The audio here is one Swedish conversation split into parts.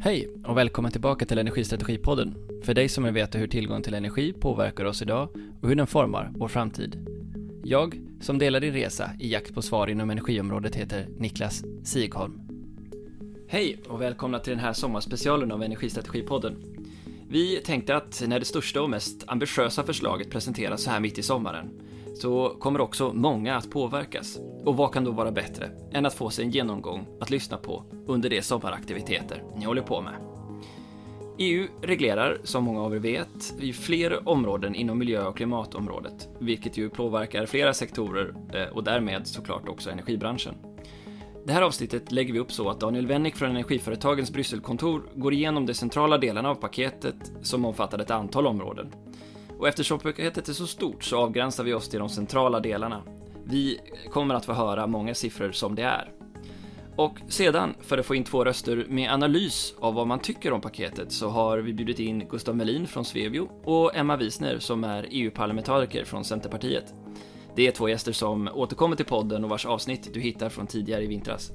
Hej och välkommen tillbaka till Energistrategipodden. För dig som vill veta hur tillgång till energi påverkar oss idag och hur den formar vår framtid. Jag, som delar din resa i jakt på svar inom energiområdet, heter Niklas Sigholm. Hej och välkomna till den här sommarspecialen av Energistrategipodden. Vi tänkte att när det största och mest ambitiösa förslaget presenteras så här mitt i sommaren så kommer också många att påverkas. Och vad kan då vara bättre än att få sig en genomgång att lyssna på under de sommaraktiviteter ni håller på med? EU reglerar, som många av er vet, i fler områden inom miljö och klimatområdet, vilket ju påverkar flera sektorer eh, och därmed såklart också energibranschen. Det här avsnittet lägger vi upp så att Daniel Wennick från Energiföretagens Brysselkontor går igenom de centrala delarna av paketet som omfattar ett antal områden. Och eftersom paketet är så stort så avgränsar vi oss till de centrala delarna. Vi kommer att få höra många siffror som det är. Och sedan, för att få in två röster med analys av vad man tycker om paketet, så har vi bjudit in Gustav Melin från Svevio och Emma Wiesner som är EU-parlamentariker från Centerpartiet. Det är två gäster som återkommer till podden och vars avsnitt du hittar från tidigare i vintras.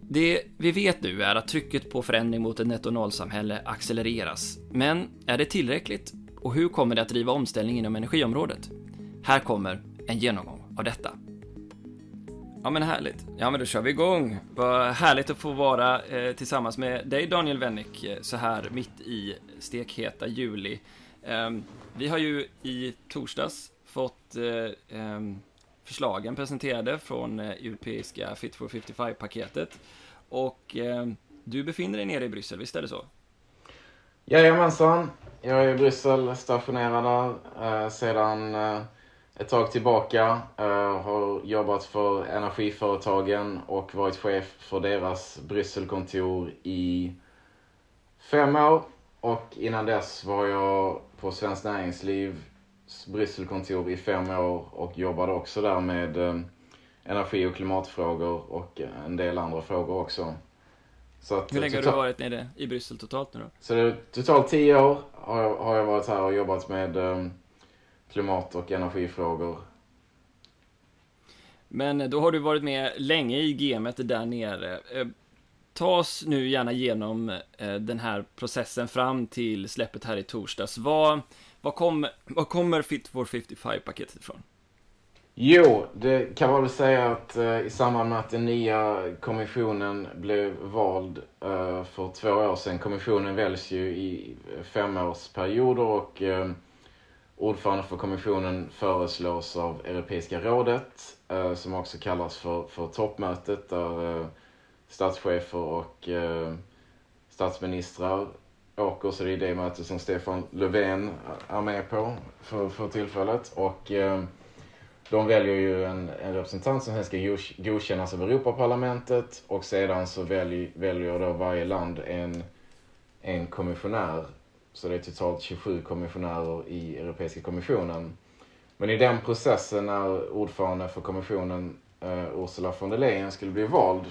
Det vi vet nu är att trycket på förändring mot ett netto noll-samhälle accelereras. Men är det tillräckligt? Och hur kommer det att driva omställning inom energiområdet? Här kommer en genomgång av detta. Ja men härligt. Ja men då kör vi igång. Vad härligt att få vara eh, tillsammans med dig Daniel Wennick eh, så här mitt i stekheta juli. Eh, vi har ju i torsdags fått eh, ehm, förslagen presenterade från eh, europeiska Fit for 55-paketet. Och ehm, du befinner dig nere i Bryssel, visst är det så? Jajamensan. Jag är i Bryssel, stationerad där eh, sedan eh, ett tag tillbaka. Eh, har jobbat för energiföretagen och varit chef för deras Brysselkontor i fem år. Och innan dess var jag på Svenskt Näringslivs Brysselkontor i fem år och jobbade också där med eh, energi och klimatfrågor och eh, en del andra frågor också. Så att, Hur länge har du varit nere i Bryssel totalt nu då? Så det, totalt tio år har jag, har jag varit här och jobbat med um, klimat och energifrågor. Men då har du varit med länge i gamet där nere. Eh, ta oss nu gärna igenom eh, den här processen fram till släppet här i torsdags. Vad, vad, kom, vad kommer Fit for 55-paketet ifrån? Jo, det kan man väl säga att eh, i samband med att den nya kommissionen blev vald eh, för två år sedan. Kommissionen väljs ju i eh, femårsperioder och eh, ordförande för kommissionen föreslås av Europeiska rådet eh, som också kallas för, för toppmötet där eh, statschefer och eh, statsministrar åker. Så det är det möte som Stefan Löfven är med på för, för tillfället. Och eh, de väljer ju en, en representant som sen ska godkännas av Europaparlamentet och sedan så välj, väljer då varje land en, en kommissionär. Så det är totalt 27 kommissionärer i Europeiska kommissionen. Men i den processen när ordförande för kommissionen eh, Ursula von der Leyen skulle bli vald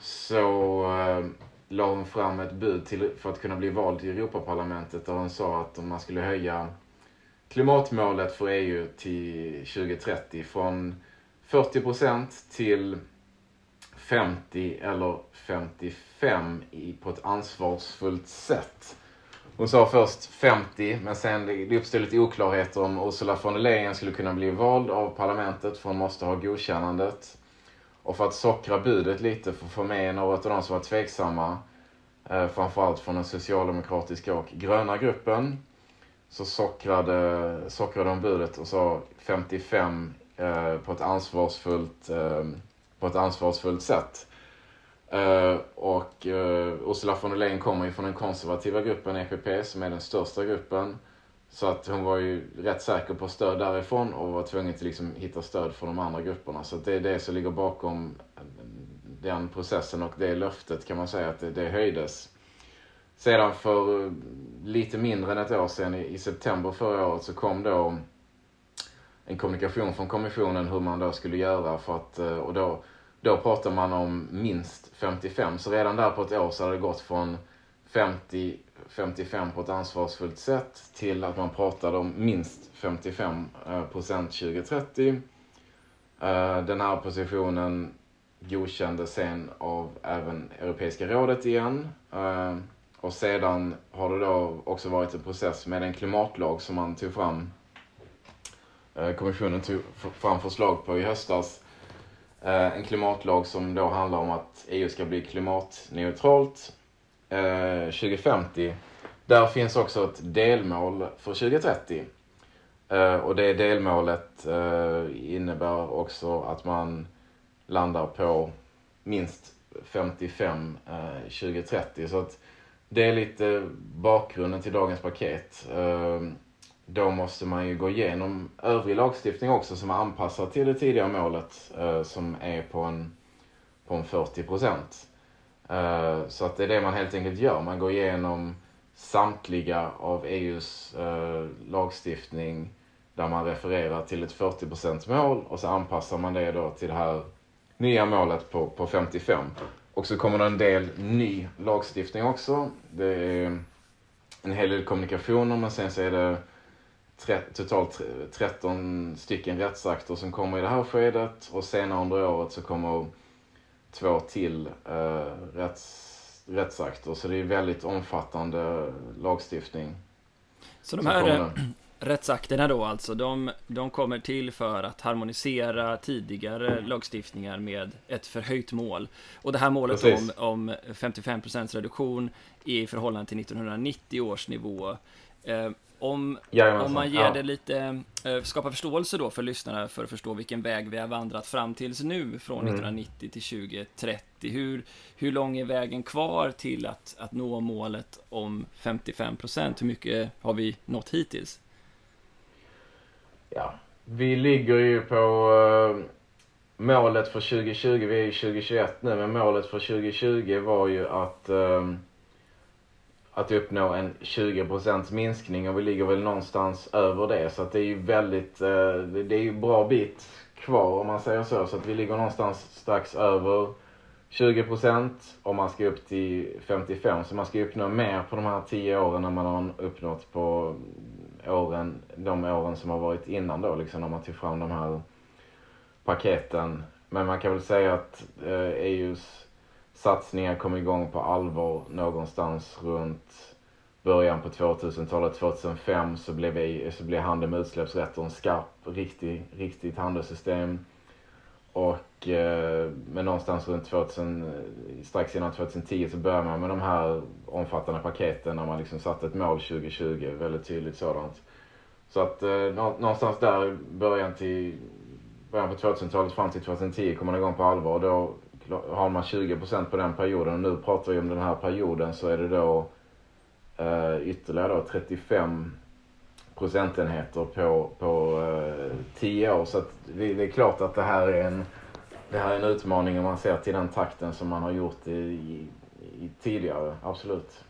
så eh, la hon fram ett bud till, för att kunna bli vald till Europaparlamentet där hon sa att man skulle höja klimatmålet för EU till 2030 från 40 procent till 50 eller 55 i, på ett ansvarsfullt sätt. Hon sa först 50, men sen det uppstod lite oklarheter om Ursula von der Leyen skulle kunna bli vald av parlamentet, för hon måste ha godkännandet. Och för att sockra budet lite, för att få med några av de som var tveksamma, eh, framförallt från den socialdemokratiska och gröna gruppen, så sockrade, sockrade de budet och sa 55 eh, på, ett ansvarsfullt, eh, på ett ansvarsfullt sätt. Eh, och eh, Ursula von der Leyen kommer ju från den konservativa gruppen EPP som är den största gruppen. Så att hon var ju rätt säker på stöd därifrån och var tvungen att liksom hitta stöd från de andra grupperna. Så det är det som ligger bakom den processen och det löftet kan man säga att det, det höjdes. Sedan för eh, lite mindre än ett år sedan, i, september förra året, så kom då en kommunikation från kommissionen hur man då skulle göra för att, eh, och då, då pratar man om minst 55. Så redan där på ett år så hade det gått från 50, 55 på ett ansvarsfullt sätt till att man pratade om minst 55 eh, procent 2030. Den här positionen godkändes sen av även Europeiska rådet igen. Och sedan har det då också varit en process med en klimatlag som man tog fram. Eh, kommissionen tog fram förslag på i höstas. Eh, en klimatlag som då handlar om att EU ska bli klimatneutralt eh, 2050. Där finns också ett delmål för 2030. Och det delmålet innebär också att man landar på minst 55 2030. Så att det är lite bakgrunden till dagens paket. Ehm, då måste man ju gå igenom övrig lagstiftning också som är anpassad till det tidigare målet eh, som är på en, på en 40 procent. Eh, så att det är det man helt enkelt gör. Man går igenom samtliga av EUs eh, lagstiftning där man refererar till ett 40% mål och så anpassar man det då till det här nya målet på, på 55. Och så kommer det en del ny lagstiftning också. Det är en hel del kommunikationer men sen så är det totalt 13 stycken rättsakter som kommer i det här skedet och senare under året så kommer två till eh, rätts, rättsakter. Så det är väldigt omfattande lagstiftning. Så de här rättsakterna då alltså, de, de kommer till för att harmonisera tidigare lagstiftningar med ett förhöjt mål. Och det här målet om, om 55% reduktion i förhållande till 1990 års nivå. Eh, om, om man ger ja. det lite, eh, skapar förståelse då för lyssnarna för att förstå vilken väg vi har vandrat fram tills nu från mm. 1990 till 2030. Hur, hur lång är vägen kvar till att, att nå målet om 55% Hur mycket har vi nått hittills? Ja, vi ligger ju på uh, målet för 2020, vi är ju 2021 nu, men målet för 2020 var ju att, uh, att uppnå en 20% minskning och vi ligger väl någonstans över det. Så att det är ju väldigt, uh, det är ju bra bit kvar om man säger så. Så att vi ligger någonstans strax över 20% om man ska upp till 55. Så man ska uppnå mer på de här 10 åren än man har uppnått på åren, de åren som har varit innan då, liksom när man tog fram de här paketen. Men man kan väl säga att eh, EUs satsningar kom igång på allvar någonstans runt början på 2000-talet. 2005 så blev, EU, så blev handeln med utsläppsrätter en skarp, riktig, riktigt handelssystem. Och, eh, men någonstans runt 2000, eh, strax innan 2010 så började man med de här omfattande paketen när man liksom satte ett mål 2020, väldigt tydligt sådant. Så att eh, någonstans där början till början på 2000-talet fram till 2010 kom man igång på allvar. Och då har man 20% på den perioden och nu pratar vi om den här perioden så är det då eh, ytterligare då 35 procentenheter på, på eh, 10 år. Så att det, det, är klart att det här är en, det här är en utmaning om man ser till den takten som man har gjort i, i, i tidigare, absolut.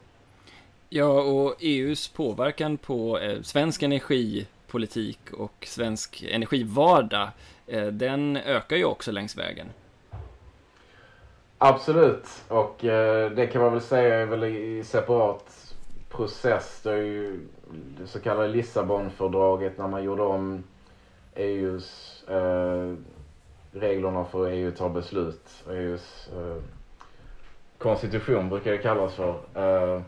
Ja, och EUs påverkan på eh, svensk energipolitik och svensk energivardag, eh, den ökar ju också längs vägen. Absolut, och eh, det kan man väl säga är väl i separat process. Det är ju det så kallade Lissabonfördraget när man gjorde om EUs eh, reglerna för hur EU tar beslut. EUs eh, konstitution brukar det kallas för. Eh,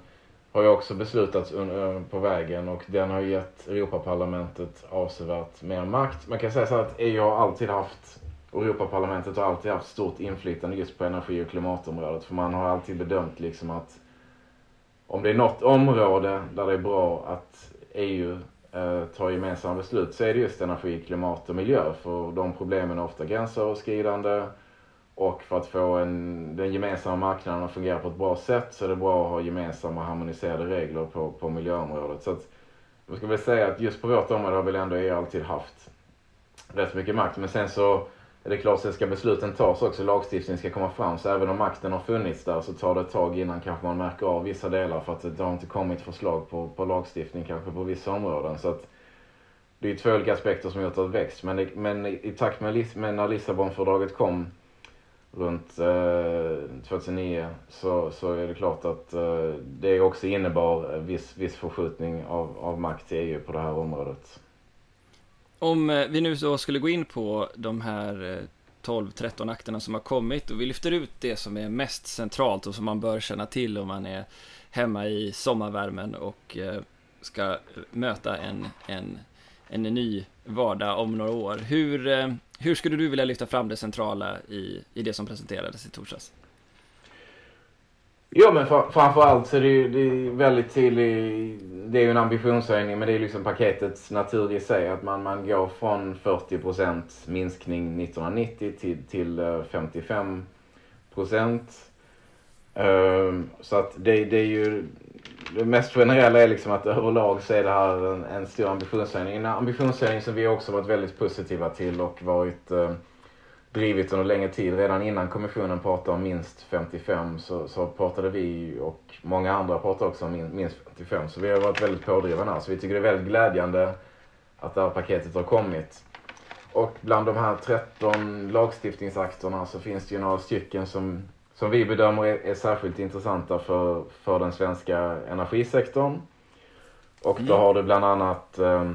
har ju också beslutats eh, på vägen och den har gett Europaparlamentet avsevärt mer makt. Man kan säga så att EU har alltid haft, och Europaparlamentet har alltid haft stort inflytande just på energi och klimatområdet. För man har alltid bedömt liksom att om det är något område där det är bra att EU eh, tar gemensamma beslut så är det just energi, klimat och miljö. För de problemen är ofta gränsöverskridande och för att få en, den gemensamma marknaden att fungera på ett bra sätt så är det bra att ha gemensamma harmoniserade regler på, på miljöområdet. Så att, jag ska väl säga att just på vårt område har väl ändå EU alltid haft rätt mycket makt. Men sen så är det klart ska besluten tas också, lagstiftningen ska komma fram. Så även om makten har funnits där så tar det ett tag innan kanske man märker av vissa delar för att det har inte kommit förslag på, på lagstiftning kanske på vissa områden. Så att det är två olika aspekter som gjort att det växt. Men, det, men i takt med, med när Lissabonfördraget kom runt eh, 2009 så, så är det klart att eh, det också innebar viss, viss förskjutning av, av makt till EU på det här området. Om eh, vi nu så skulle gå in på de här eh, 12-13 akterna som har kommit och vi lyfter ut det som är mest centralt och som man bör känna till om man är hemma i sommarvärmen och eh, ska möta en, en, en ny vardag om några år. Hur, hur skulle du vilja lyfta fram det centrala i, i det som presenterades i torsdags? Ja, men framförallt så är det ju det är väldigt tydligt, det är ju en ambitionshöjning men det är liksom paketets natur i sig att man, man går från 40% minskning 1990 till, till eh, 55%. Um, ehm, så att det, det är ju det mest generella är liksom att överlag så är det här en, en stor ambitionshöjning. En ambitionshöjning som vi också varit väldigt positiva till och varit uh, drivit under längre tid. Redan innan kommissionen pratade om minst 55 så, så pratade vi och många andra pratade också om minst 55. Så vi har varit väldigt pådrivande här. Så vi tycker det är väldigt glädjande att det här paketet har kommit. Och bland de här 13 lagstiftningsakterna så finns det ju några stycken som, som vi bedömer är, är särskilt intressanta för, för den svenska energisektorn. Och då mm. har du bland annat eh,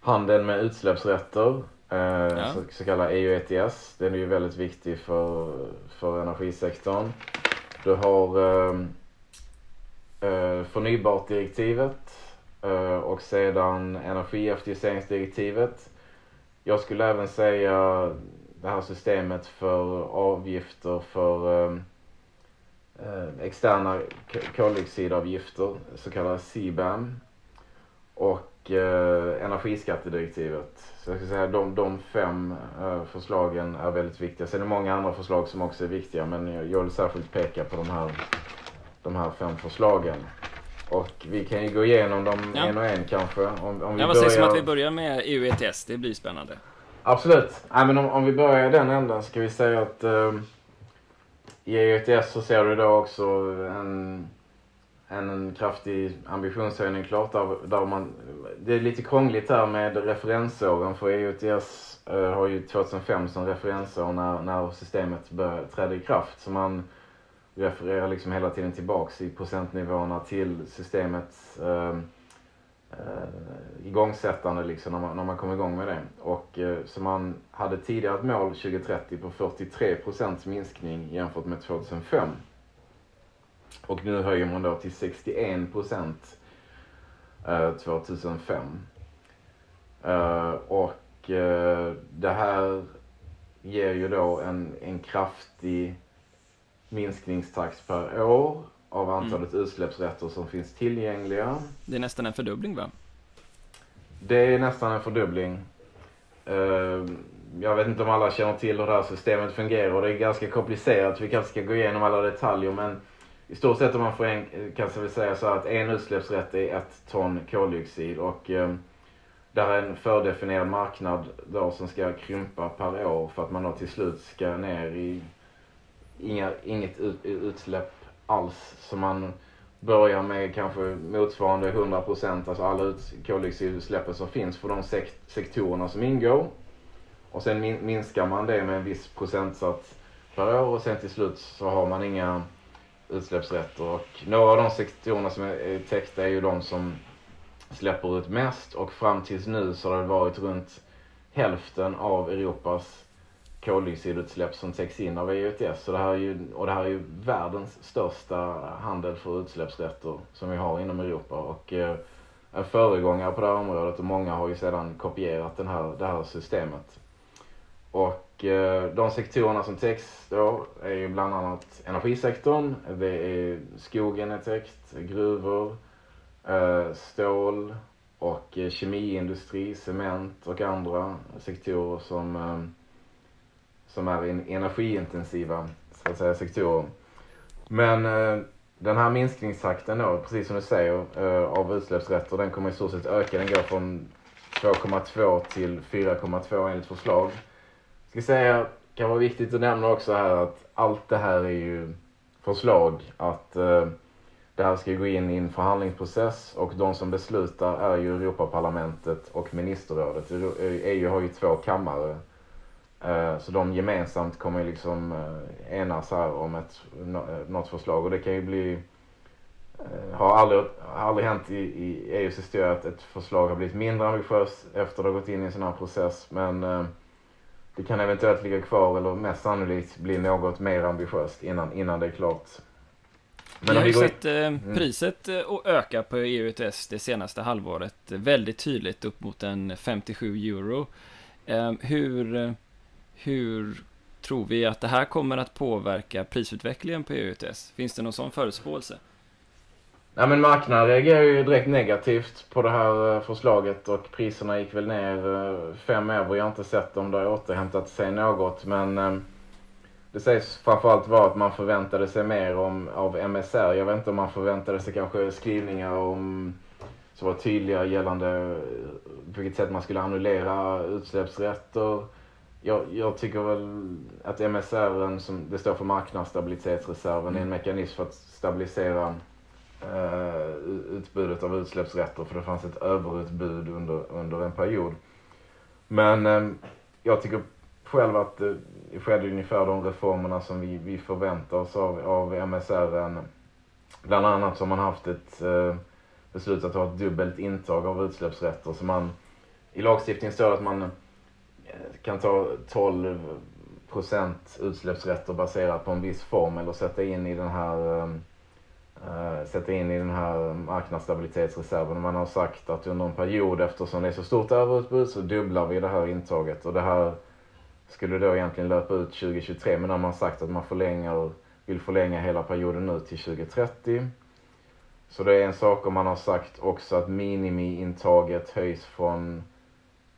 handeln med utsläppsrätter ja. så, så kallad EU ETS. Den är ju väldigt viktig för, för energisektorn. Du har eh, eh, förnybartdirektivet eh, och sedan energieffektiviseringsdirektivet. Jag skulle även säga det här systemet för avgifter för eh, eh externa koldioxidavgifter, så kallade CBAM. Och eh, energiskattedirektivet. Så jag ska säga de, de fem uh, förslagen är väldigt viktiga. Sen är det många andra förslag som också är viktiga men jag vill särskilt peka på de här, de här fem förslagen. Och vi kan ju gå igenom dem ja. en och en kanske. Om, om vi ja, vad börjar... sägs om att vi börjar med EU ETS? Det blir spännande. Absolut. Nej, men om, om vi börjar i den änden så kan vi säga att uh, i EU ETS så ser du då också en en kraftig ambitionshöjning klart. Där, där man, det är lite krångligt här med referensåren för EUTS eh, har ju 2005 som referensår när, när systemet trädde i kraft. Så man refererar liksom hela tiden tillbaks i procentnivåerna till systemets eh, eh, igångsättande liksom när man, när man kom igång med det. Och eh, så man hade tidigare ett mål 2030 på 43 procents minskning jämfört med 2005. Och nu höjer man då till 61 procent 2005. Eh, eh, och eh, det här ger ju då en, en kraftig minskningstakt per år av antalet mm. utsläppsrätter som finns tillgängliga. Det är nästan en fördubbling va? Det är nästan en fördubbling. Jag vet inte om alla känner till hur det här systemet fungerar. Det är ganska komplicerat. Vi kanske ska gå igenom alla detaljer men i stort sett om man får en, kan man säga så att en utsläppsrätt är ett ton koldioxid och eh, där är en fördefinierad marknad då som ska krympa per år för att man då till slut ska ner i inga, inget ut, utsläpp alls. Så man börjar med kanske motsvarande 100%, alltså alla ut, koldioxidutsläppen som finns för de sekt, sektorerna som ingår. Och sen min, minskar man det med en viss procentsats per år och sen till slut så har man inga utsläppsrätter. Och några av de sektorerna som är täckta är ju de som släpper ut mest och fram tills nu så har det varit runt hälften av Europas koldioxidutsläpp som täcks in av EUTS. Så det här är ju, och det här är ju världens största handel för utsläppsrätter som vi har inom Europa. Och eh, en föregångare på det här området och många har ju sedan kopierat den här, det här systemet. Och Eh, de sektorerna som täcks då är ju bland annat energisektorn, det är skogen är täckt, gruvor, eh, stål och eh, kemiindustri, cement och andra sektorer som, som är energiintensiva så att säga, sektorer. Men den här minskningstakten då, precis som du säger, av utsläppsrätter, den kommer i stort sett öka. Den går från 2,2 till 4,2 enligt förslag ska säga, kan vara viktigt att nämna också här att allt det här är ju förslag att eh, det här ska gå in i en förhandlingsprocess och de som beslutar är ju Europaparlamentet och ministerrådet. EU eh, har ju två kammare. Eh, så de gemensamt kommer ju liksom eh, enas här om ett, något förslag och det kan ju bli har aldrig, aldrig hänt i, i EUs historia att ett förslag har blivit mindre ambitiöst efter att ha gått in i en sån här process men det kan eventuellt ligga kvar eller mest sannolikt bli något mer ambitiöst innan, innan det är klart. Men vi har ju sett eh, mm. priset eh, öka på EU ETS det senaste halvåret väldigt tydligt upp mot en 57 euro. Eh, hur, eh, hur tror vi att det här kommer att påverka prisutvecklingen på EU ETS? Finns det någon sån förutspåelse? Ja, men marknaden reagerar ju direkt negativt på det här eh, förslaget och priserna gick väl ner 5 euro. Jag har inte sett om det har återhämtat sig något men det sägs framförallt vara att man förväntade sig mer om, av MSR. Jag vet inte om man förväntade sig kanske skrivningar om som var tydliga gällande på vilket sätt man skulle annullera utsläppsrätter. Jag, jag tycker väl att MSR, som det står för marknadsstabilitetsreserven, är en mekanism för att stabilisera eh, Eh, utbudet av utsläppsrätter för det fanns ett överutbud under, under en period. Men eh, jag tycker själv att det skedde ungefär de reformerna som vi, vi förväntar oss av, av MSR. Bland annat så har man haft ett eh, beslut att ha ett dubbelt intag av utsläppsrätter. Så man, I lagstiftningen står det att man eh, kan ta 12 procent utsläppsrätter baserat på en viss form eller sätta in i den här ehm, Eh, sätta in i den här marknadsstabilitetsreserven. Man har sagt att under en period eftersom det är så stort överutbud så dubblar vi det här intaget och det här skulle då egentligen löpa ut 2023 men man har sagt att man förlänger, vill förlänga hela perioden nu till 2030. Så det är en sak om man har sagt också att minimiintaget höjs från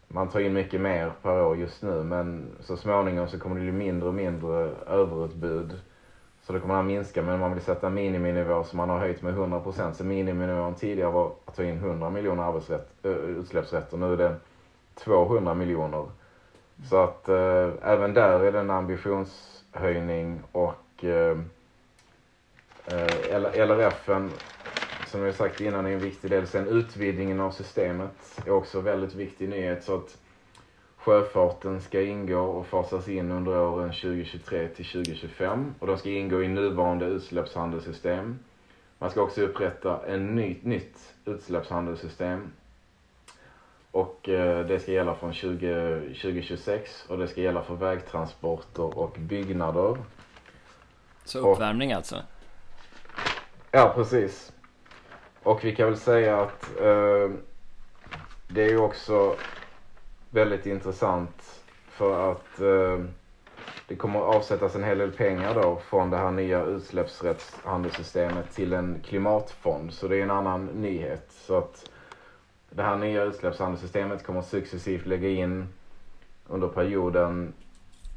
man tar in mycket mer per år just nu men så småningom så kommer det bli mindre och mindre överutbud. Så då kommer den minska men man vill sätta en miniminivå som man har höjt med 100%. Så miniminivån tidigare var att ta in 100 miljoner utsläppsrätter. Nu är det 200 miljoner. Så att äh, även där är det en ambitionshöjning och äh, eh, eh LRFen, som jag sagt innan, är en viktig del. Sen utvidgningen av systemet är också en väldigt viktig nyhet. Så att sjöfarten ska ingå och fasas in under åren 2023 till 2025 och de ska ingå i nuvarande utsläppshandelssystem. Man ska också upprätta en ny, nytt utsläppshandelssystem och eh, det ska gälla från 20, 2026 och det ska gälla för vägtransporter och byggnader. Så uppvärmning och, alltså? Ja, precis. Och vi kan väl säga att eh, det är ju också väldigt intressant för att eh, det kommer att avsättas en hel del pengar då från det här nya utsläppsrättshandelssystemet till en klimatfond. Så det är en annan nyhet. Så att det här nya utsläppshandelssystemet kommer successivt lägga in under perioden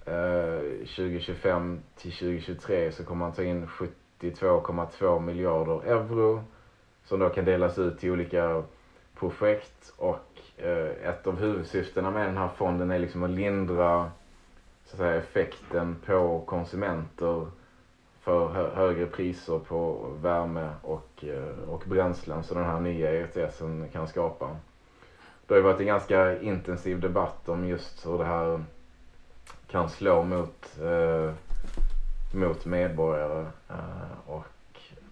eh, 2025 till 2023 så kommer man ta in 72,2 miljarder euro som då kan delas ut till olika projekt och Eh, ett av huvudsyftena med den här fonden är liksom att lindra så att säga, effekten på konsumenter för högre priser på värme och, eh, och bränslen som den här nya ETSen kan skapa. Det har ju varit en ganska intensiv debatt om just hur det här kan slå mot, eh, mot medborgare. Eh, och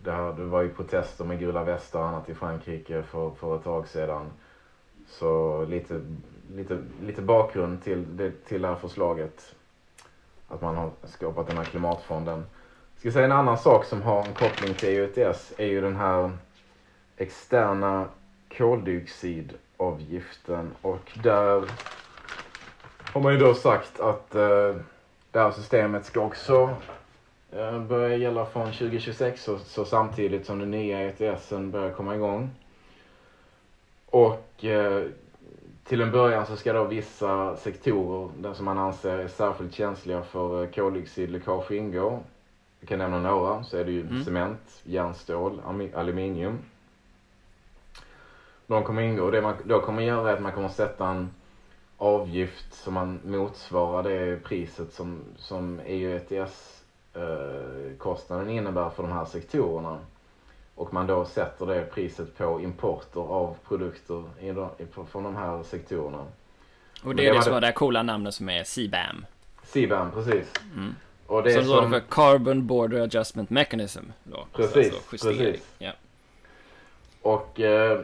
det, här, det var ju protester med gula västar och annat i Frankrike för, för ett tag sedan. Så lite, lite, lite bakgrund till det, till det här förslaget. Att man har skapat den här klimatfonden ska säga en annan sak som har en koppling till EUTS är ju den här externa koldioxidavgiften och där har man ju då sagt att eh, det här systemet ska också eh, börja gälla från 2026 så, så samtidigt som den nya ETSen börjar komma igång. Och eh, till en början så ska då vissa sektorer, där som man anser är särskilt känsliga för eh, koldioxidläckage ingå. Vi kan nämna några, så är det ju mm. cement, järnstål, aluminium. De kommer ingå. Det man då kommer göra är att man kommer sätta en avgift som man motsvarar det priset som, som EU ETS-kostnaden innebär för de här sektorerna. Och man då sätter det priset på importer av produkter i de, från de här sektorerna. Och det är det, det som har det coola namnet som är CBAM. CBAM, precis. Mm. Och det som... då för Carbon Border Adjustment Mechanism. Då. Precis, alltså precis. Ja. Och eh,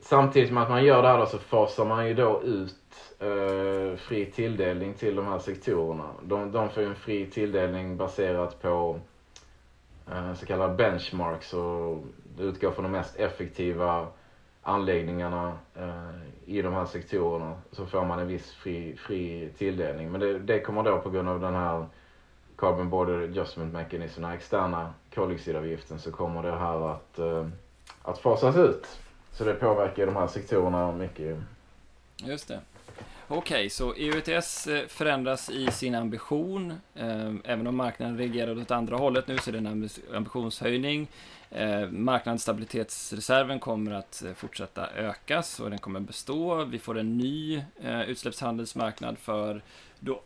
samtidigt med att man gör det här då så fasar man ju då ut eh, fri tilldelning till de här sektorerna. De, de får ju en fri tilldelning baserat på Eh, så kallade benchmarks och det utgår från de mest effektiva anläggningarna eh, i de här sektorerna så får man en viss fri, fri tilldelning. Men det, det kommer då på grund av den här Carbon Border Adjustment Mechanism, den externa koldioxidavgiften, så kommer det här att, eh, att fasas ut. Så det påverkar de här sektorerna mycket. Just det. Okej, okay, så EUTS eh, förändras i sin ambition. Eh, även om marknaden reagerar åt andra hållet nu så är det en ambitionshöjning. Eh, marknadsstabilitetsreserven kommer att fortsätta ökas och den kommer bestå. Vi får en ny utsläppshandelsmarknad för då,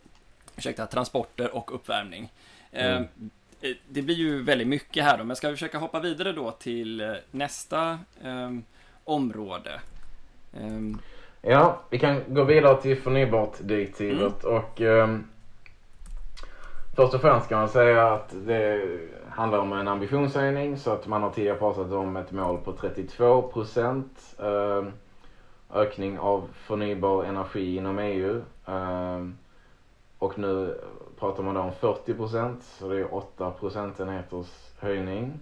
ursäkta, transporter och uppvärmning. Mm. Det blir ju väldigt mycket här då, men ska vi försöka hoppa vidare då till nästa område? Ja, vi kan gå vidare till förnybart-direktivet mm. och um, först och främst kan man säga att det handlar om en ambitionshöjning så att man har tidigare pratat om ett mål på 32 procent um, ökning av förnybar energi inom EU. Um, och nu pratar man då om 40 procent, så det är 8 procentenheters höjning.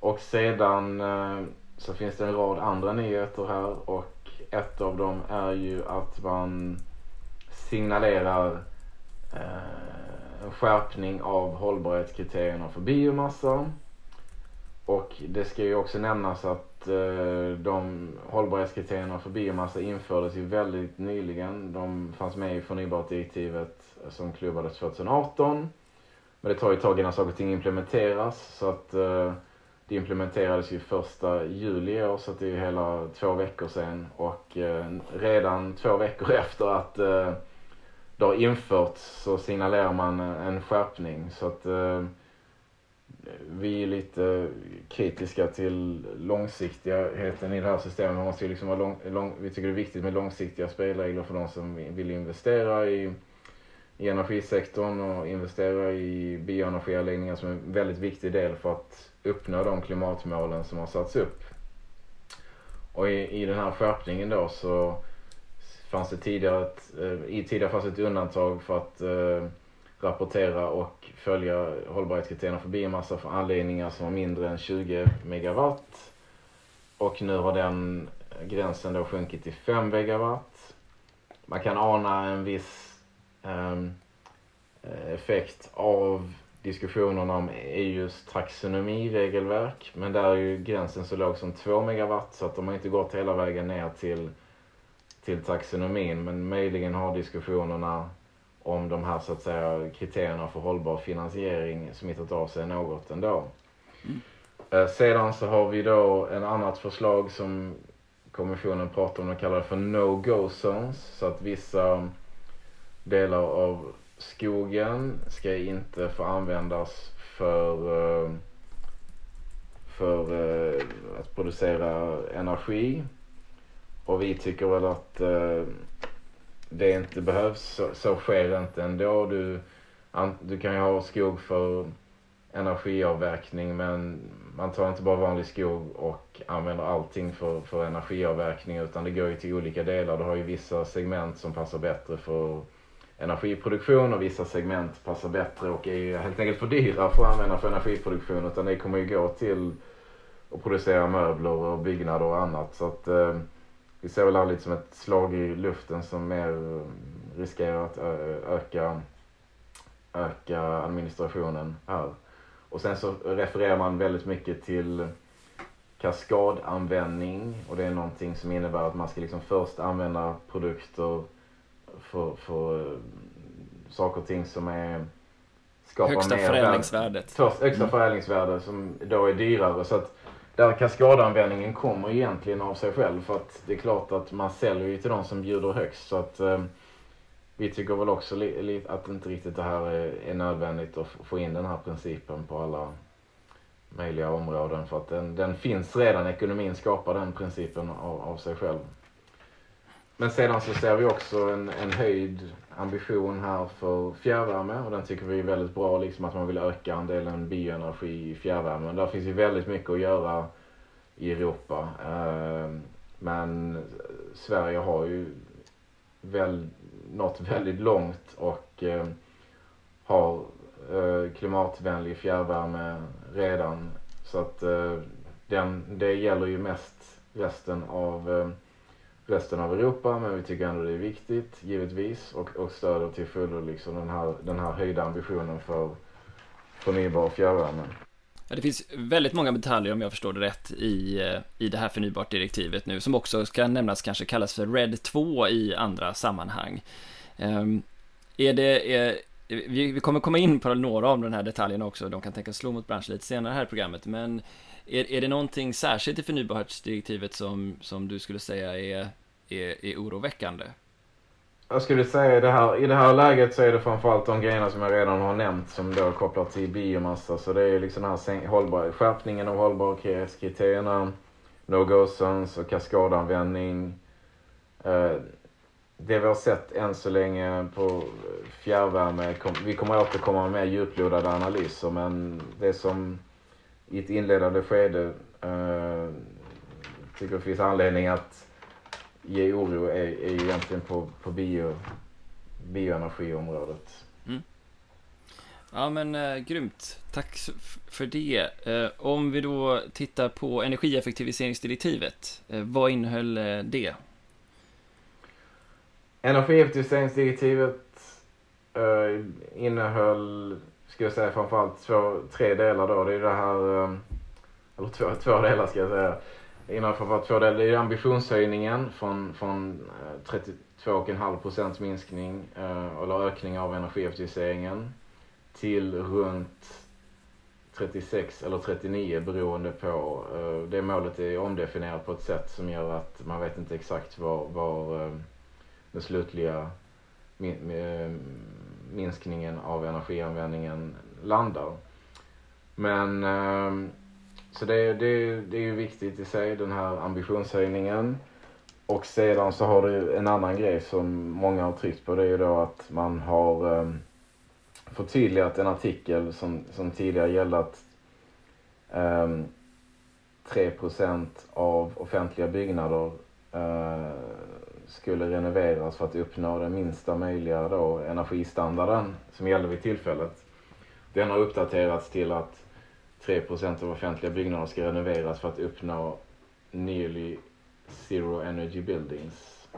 Och sedan uh, så finns det en rad andra nyheter här och ett av dem är ju att man signalerar eh, en skärpning av hållbarhetskriterierna för biomassa. Och det ska ju också nämnas att eh, de hållbarhetskriterierna för biomassa infördes ju väldigt nyligen. De fanns med i förnybartdirektivet som klubbades 2018. Men det tar ju ett tag innan saker och ting implementeras så att eh, det implementerades ju första juli i år så det är hela två veckor sedan och eh, redan två veckor efter att eh, det har införts så signalerar man eh, en skärpning så att eh, vi är lite kritiska till långsiktigheten i det här systemet. Man måste ju liksom vara lång, lång, vi tycker det är viktigt med långsiktiga spelregler för de som vill investera i, i energisektorn och investera i bioenergianläggningar som är en väldigt viktig del för att uppnå de klimatmålen som har satts upp. Och i, i den här skärpningen då så fanns det tidigare ett, eh, i tidigare fanns ett undantag för att eh, rapportera och följa hållbarhetskriterierna för biomassa för anläggningar som har mindre än 20 megawatt. Och nu har den gränsen då sjunkit till 5 megawatt. Man kan ana en viss ehm, eh, effekt av diskussionerna om EUs taxonomiregelverk. Men där är ju gränsen så låg som 2 megawatt så att de har inte gått hela vägen ner till, till taxonomin. Men möjligen har diskussionerna om de här så att säga kriterierna för hållbar finansiering smittat av sig något ändå. Mm. Eh, sedan så har vi då en annat förslag som kommissionen pratar om, de kallar det för no-go zones. Så att vissa delar av skogen ska inte få användas för, eh, för eh, att producera energi. Och vi tycker väl att eh, det inte behövs. Så, så sker inte ändå. Du, du kan ju ha skog för energiavverkning men man tar inte bara vanlig skog och använder allting för, för energiavverkning utan det går ju till olika delar. Du har ju vissa segment som passar bättre för energiproduktion och vissa segment passar bättre och är helt enkelt för dyra för att använda för energiproduktion utan det kommer ju gå till att producera möbler och byggnader och annat. Så att eh, vi ser väl det här lite som ett slag i luften som mer eh, riskerar att eh, öka, öka administrationen här. Och sen så refererar man väldigt mycket till kaskadanvändning och det är någonting som innebär att man ska liksom först använda produkter för, för eh, saker och ting som är skapar högsta mer förädlingsvärdet. Först, högsta mm. förädlingsvärde som då är dyrare. Så att där kaskadanvändningen kommer egentligen av sig själv. För att det är klart att man säljer ju till de som bjuder högst. Så att eh, vi tycker väl också li, att inte riktigt det här är, är, nödvändigt att få in den här principen på alla möjliga områden. För att den, den finns redan, ekonomin skapar den principen av, av sig själv. Men sedan så ser vi också en, en höjd ambition här för fjärrvärme och den tycker vi är väldigt bra, liksom att man vill öka andelen bioenergi i fjärrvärmen. Där finns ju väldigt mycket att göra i Europa. Ehm, men Sverige har ju väl, nått väldigt långt och ehm, har eh, klimatvänlig fjärrvärme redan. Så att eh, den, det gäller ju mest resten av, eh, resten av Europa men vi tycker ändå det är viktigt givetvis och, och stöder till fullo liksom den här, den här höjda ambitionen för förnybar fjärrvärme. Ja, det finns väldigt många detaljer om jag förstår det rätt i, eh, i det här förnybart-direktivet nu som också ska nämnas kanske kallas för RED 2 i andra sammanhang. Um, är det, är, vi, vi kommer komma in på några av de här detaljerna också, de kan tänkas slå mot branschen lite senare här i programmet, men är, är det någonting särskilt i förnybarhetsdirektivet som, som du skulle säga är, är, är oroväckande? Jag skulle säga det här, i det här läget så är det framförallt de grejerna som jag redan har nämnt som då kopplar till biomassa. Så det är liksom den här hållbar, skärpningen av hållbarhetskriterierna, no-go-zones och kaskadanvändning. Eh, det vi har sett än så länge på fjärrvärme, vi kommer återkomma med djuplodade analyser men det som i ett inledande skede eh, tycker det finns anledning att ge oro är, är egentligen på, på bio, bioenergiområdet. Mm. Ja men eh, grymt, tack för det. Eh, om vi då tittar på energieffektiviseringsdirektivet, eh, vad innehöll eh, det? Energieffektiviseringsdirektivet eh, innehöll, ska jag säga, framförallt två, tre delar då. Det är det här, ehm, eller två, två delar ska jag säga innan framförallt två delar. Det är ambitionshöjningen från, från 32,5 eh, procents minskning eh, eller ökning av energieffektiviseringen till runt 36 eller 39 beroende på. Eh, det målet är omdefinierat på ett sätt som gör att man vet inte exakt var, var ehm, den slutliga ehm, minskningen av energianvändningen landar. Men ehm, så det, det, det är ju viktigt i sig, den här ambitionshöjningen. Och sedan så har du en annan grej som många har tryckt på. Det är ju då att man har ehm, förtydligat en artikel som, som tidigare gällde att 3% av offentliga byggnader eh, skulle renoveras för att uppnå den minsta möjliga då, energistandarden som gällde vid tillfället. Den har uppdaterats till att 3% av offentliga byggnader ska renoveras för att uppnå nearly zero energy buildings.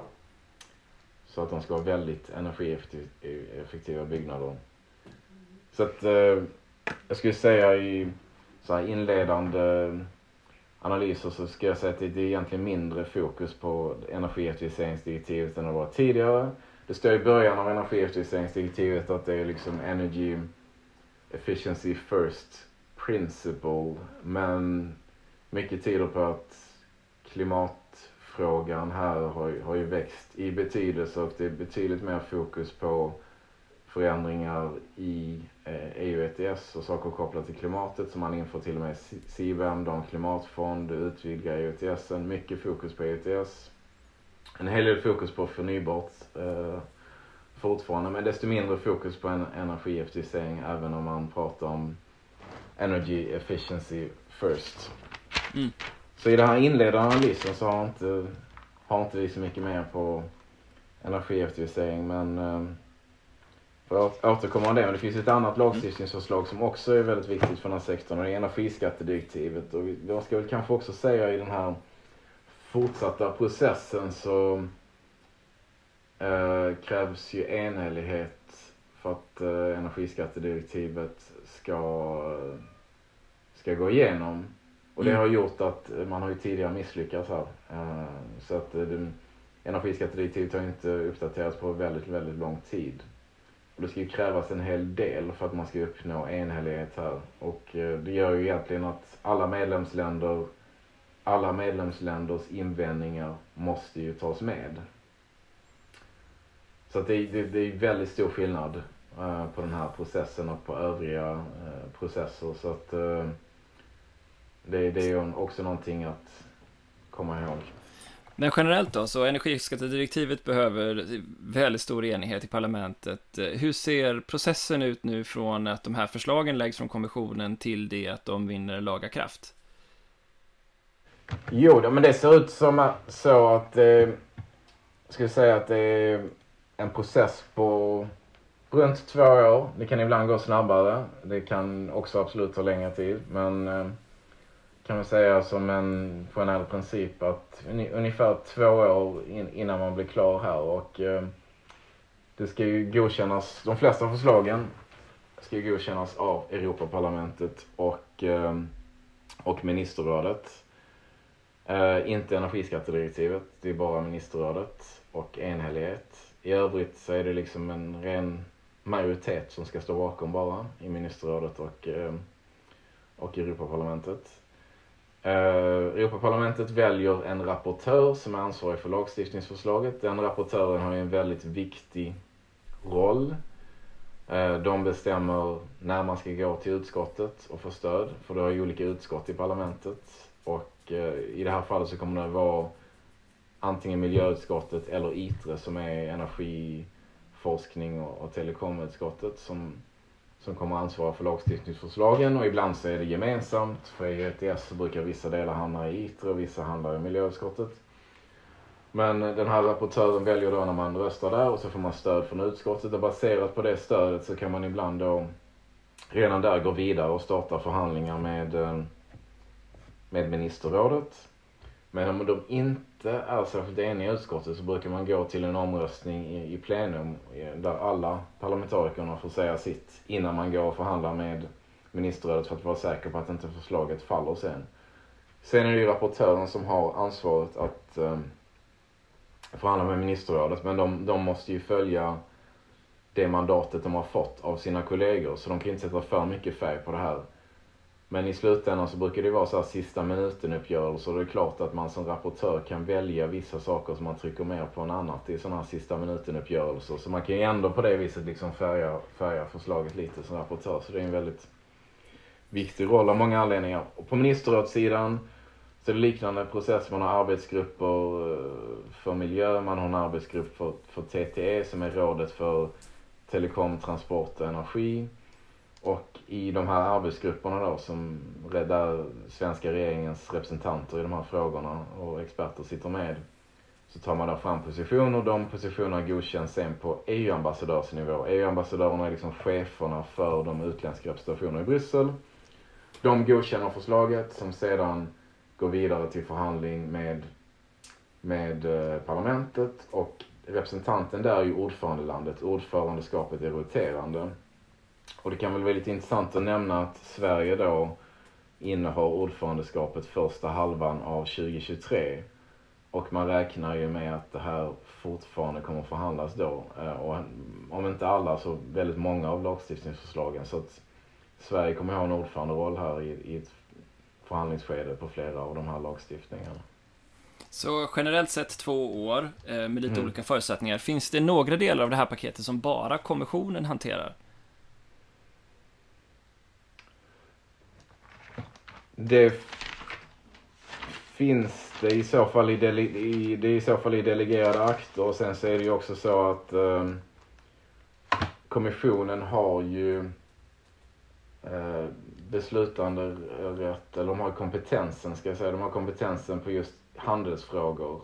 Så att de ska vara väldigt energieffektiva byggnader. Så att eh, jag skulle säga i så här inledande analyser så ska jag säga att det är egentligen mindre fokus på energieffektiviseringsdirektivet än det var tidigare. Det står i början av energieffektiviseringsdirektivet att det är liksom energy efficiency first principle. Men mycket tyder på att klimatfrågan här har, har ju växt i betydelse och det är betydligt mer fokus på förändringar i EU ETS och saker kopplat till klimatet som man inför till och med CBAM, en klimatfond, utvidgar EU ETS, mycket fokus på ETS. En hel del fokus på förnybart eh, fortfarande men desto mindre fokus på en energieffektivisering även om man pratar om energy efficiency first. Mm. Så i den här inledande analysen så har inte, har inte vi så mycket mer på energieffektivisering men eh, för att återkomma om det, men det finns ett annat lagstiftningsförslag som också är väldigt viktigt för den här sektorn och det är energiskattedirektivet. Och jag ska väl kanske också säga i den här fortsatta processen så eh, krävs ju enhällighet för att eh, energiskattedirektivet ska ska gå igenom. Och det mm. har gjort att man har ju tidigare misslyckats här. Uh, så att uh, energiskattedirektivet har inte uppdaterats på väldigt, väldigt lång tid. Och det ska ju krävas en hel del för att man ska uppnå enhällighet här. Och eh, det gör ju egentligen att alla medlemsländer, alla medlemsländers invändningar måste ju tas med. Så att det, det, det är väldigt stor skillnad eh, på den här processen och på övriga eh, processer. Så att det, det är ju också någonting att komma ihåg. Men generellt då, så energiskattedirektivet behöver väldigt stor enighet i parlamentet. Hur ser processen ut nu från att de här förslagen läggs från kommissionen till det att de vinner laga kraft? Jo, men det ser ut som så att eh, ska vi säga att det är en process på runt två år. Det kan ibland gå snabbare. Det kan också absolut ta längre tid. Men eh, kan man säga som en generell princip att ungefär två år in, innan man blir klar här och eh, det ska ju godkännas, de flesta förslagen ska ju godkännas av Europaparlamentet och, eh, och ministerrådet. Eh, inte energiskattedirektivet, det är bara ministerrådet och enhällighet. I övrigt så är det liksom en ren majoritet som ska stå bakom bara i ministerrådet och, eh, och Europaparlamentet. Uh, Europaparlamentet väljer en rapportör som är ansvarig för lagstiftningsförslaget. Den rapportören har ju en väldigt viktig roll. Uh, de bestämmer när man ska gå till utskottet och få stöd, för det har ju olika utskott i parlamentet. Och uh, i det här fallet så kommer det vara antingen miljöutskottet eller ITRE som är energiforskning och, och telekomutskottet som som kommer ansvara för lagstiftningsförslagen och ibland så är det gemensamt. För i ETS så brukar vissa delar hamna i ITRE och vissa handlar i miljöutskottet. Men den här rapportören väljer då när man röstar där och så får man stöd från utskottet och baserat på det stödet så kan man ibland då redan där gå vidare och starta förhandlingar med, eh, med ministerrådet. Men om de inte är särskilt eniga i utskottet så brukar man gå till en omröstning i, i plenum eh, där alla parlamentarikerna får säga sitt innan man går och förhandlar med ministerrådet för att vara säker på att inte förslaget faller sen. Sen är det ju rapportören som har ansvaret att eh, förhandla med ministerrådet men de, de måste ju följa det mandatet de har fått av sina kollegor så de kan inte sätta för mycket färg på det här. Men i slutändan så brukar det vara så här sista minuten-uppgörelser. Det är klart att man som rapportör kan välja vissa saker som man trycker mer på än annat i sådana här sista minuten-uppgörelser. Så man kan ju ändå på det viset liksom färga, färga förslaget lite som rapportör. Så det är en väldigt viktig roll av många anledningar. Och på ministerrådssidan så är det liknande process. Man har arbetsgrupper eh, för miljö, man har en arbetsgrupp för, för TTE som är rådet för telekom, transport och energi. Och i de här arbetsgrupperna då som där svenska regeringens representanter i de här frågorna och experter sitter med så tar man då fram positioner. De positionerna godkänns sen på EU-ambassadörsnivå. EU-ambassadörerna är liksom cheferna för de utländska representationerna i Bryssel. De godkänner förslaget som sedan går vidare till förhandling med, med eh, parlamentet och representanten där är ju ordförandelandet. Ordförandeskapet är roterande. Och det kan väl vara lite intressant att nämna att Sverige då innehar ordförandeskapet första halvan av 2023. Och man räknar ju med att det här fortfarande kommer förhandlas då. Eh, och om inte alla så väldigt många av lagstiftningsförslagen. Så att Sverige kommer ha en ordföranderoll här i, i ett förhandlingsskede på flera av de här lagstiftningarna. Så generellt sett två år eh, med lite mm. olika förutsättningar. Finns det några delar av det här paketet som bara kommissionen hanterar? Det finns det i så fall i, dele, i, det i så fall i delegerade akter och sen så är det ju också så att eh, kommissionen har ju eh, beslutande rätt, eller de har kompetensen ska jag säga, de har kompetensen på just handelsfrågor.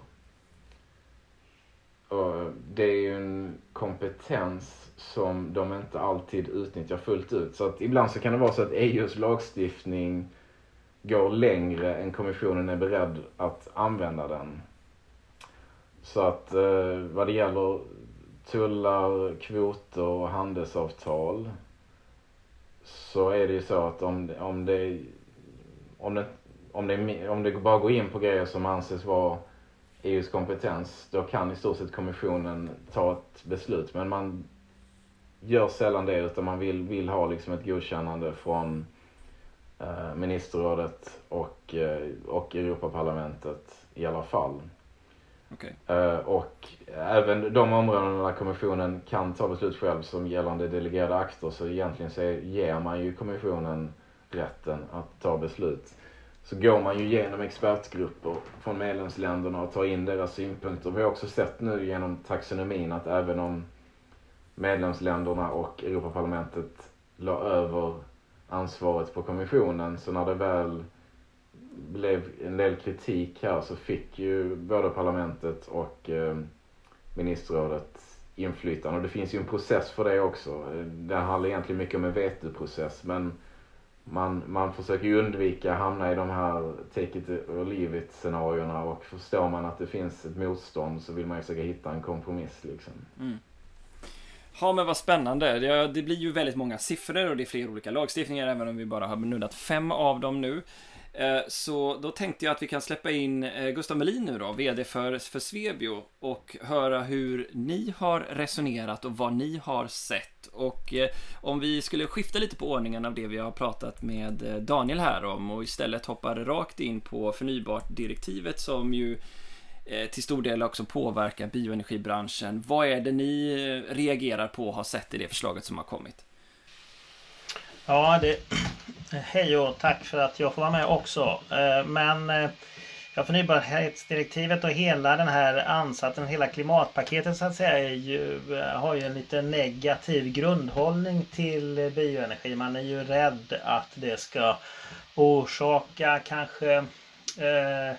Och det är ju en kompetens som de inte alltid utnyttjar fullt ut. Så att ibland så kan det vara så att EUs lagstiftning går längre än kommissionen är beredd att använda den. Så att eh, vad det gäller tullar, kvoter och handelsavtal så är det ju så att om, om det om det, om det, om det bara går in på grejer som anses vara EUs kompetens, då kan i stort sett kommissionen ta ett beslut. Men man gör sällan det, utan man vill, vill ha liksom ett godkännande från ministerrådet och, eh, och Europaparlamentet i alla fall. Okay. Eh, och även de områden där kommissionen kan ta beslut själv som gällande delegerade akter så egentligen så ger man ju kommissionen rätten att ta beslut. Så går man ju igenom expertgrupper från medlemsländerna och tar in deras synpunkter. Vi har också sett nu genom taxonomin att även om medlemsländerna och Europaparlamentet la över ansvaret på kommissionen. Så när det väl blev en del kritik här så fick ju både parlamentet och eh, ministerrådet inflytande. Och det finns ju en process för det också. Det handlar egentligen mycket om en vetoprocess men man, man försöker ju undvika att hamna i de här take it or leave it scenarierna och förstår man att det finns ett motstånd så vill man ju försöka hitta en kompromiss liksom. Mm. Ja men vad spännande. Det, det blir ju väldigt många siffror och det är flera olika lagstiftningar även om vi bara har nuddat fem av dem nu. Eh, så då tänkte jag att vi kan släppa in eh, Gustav Melin nu då, VD för, för Svebio och höra hur ni har resonerat och vad ni har sett. Och eh, om vi skulle skifta lite på ordningen av det vi har pratat med Daniel här om och istället hoppar rakt in på förnybart-direktivet som ju Eh, till stor del också påverkar bioenergibranschen. Vad är det ni eh, reagerar på och har sett i det förslaget som har kommit? Ja, det, Hej och tack för att jag får vara med också. Eh, men ja, förnybarhetsdirektivet och hela den här ansatsen, hela klimatpaketet så att säga, är ju, har ju en lite negativ grundhållning till bioenergi. Man är ju rädd att det ska orsaka kanske eh,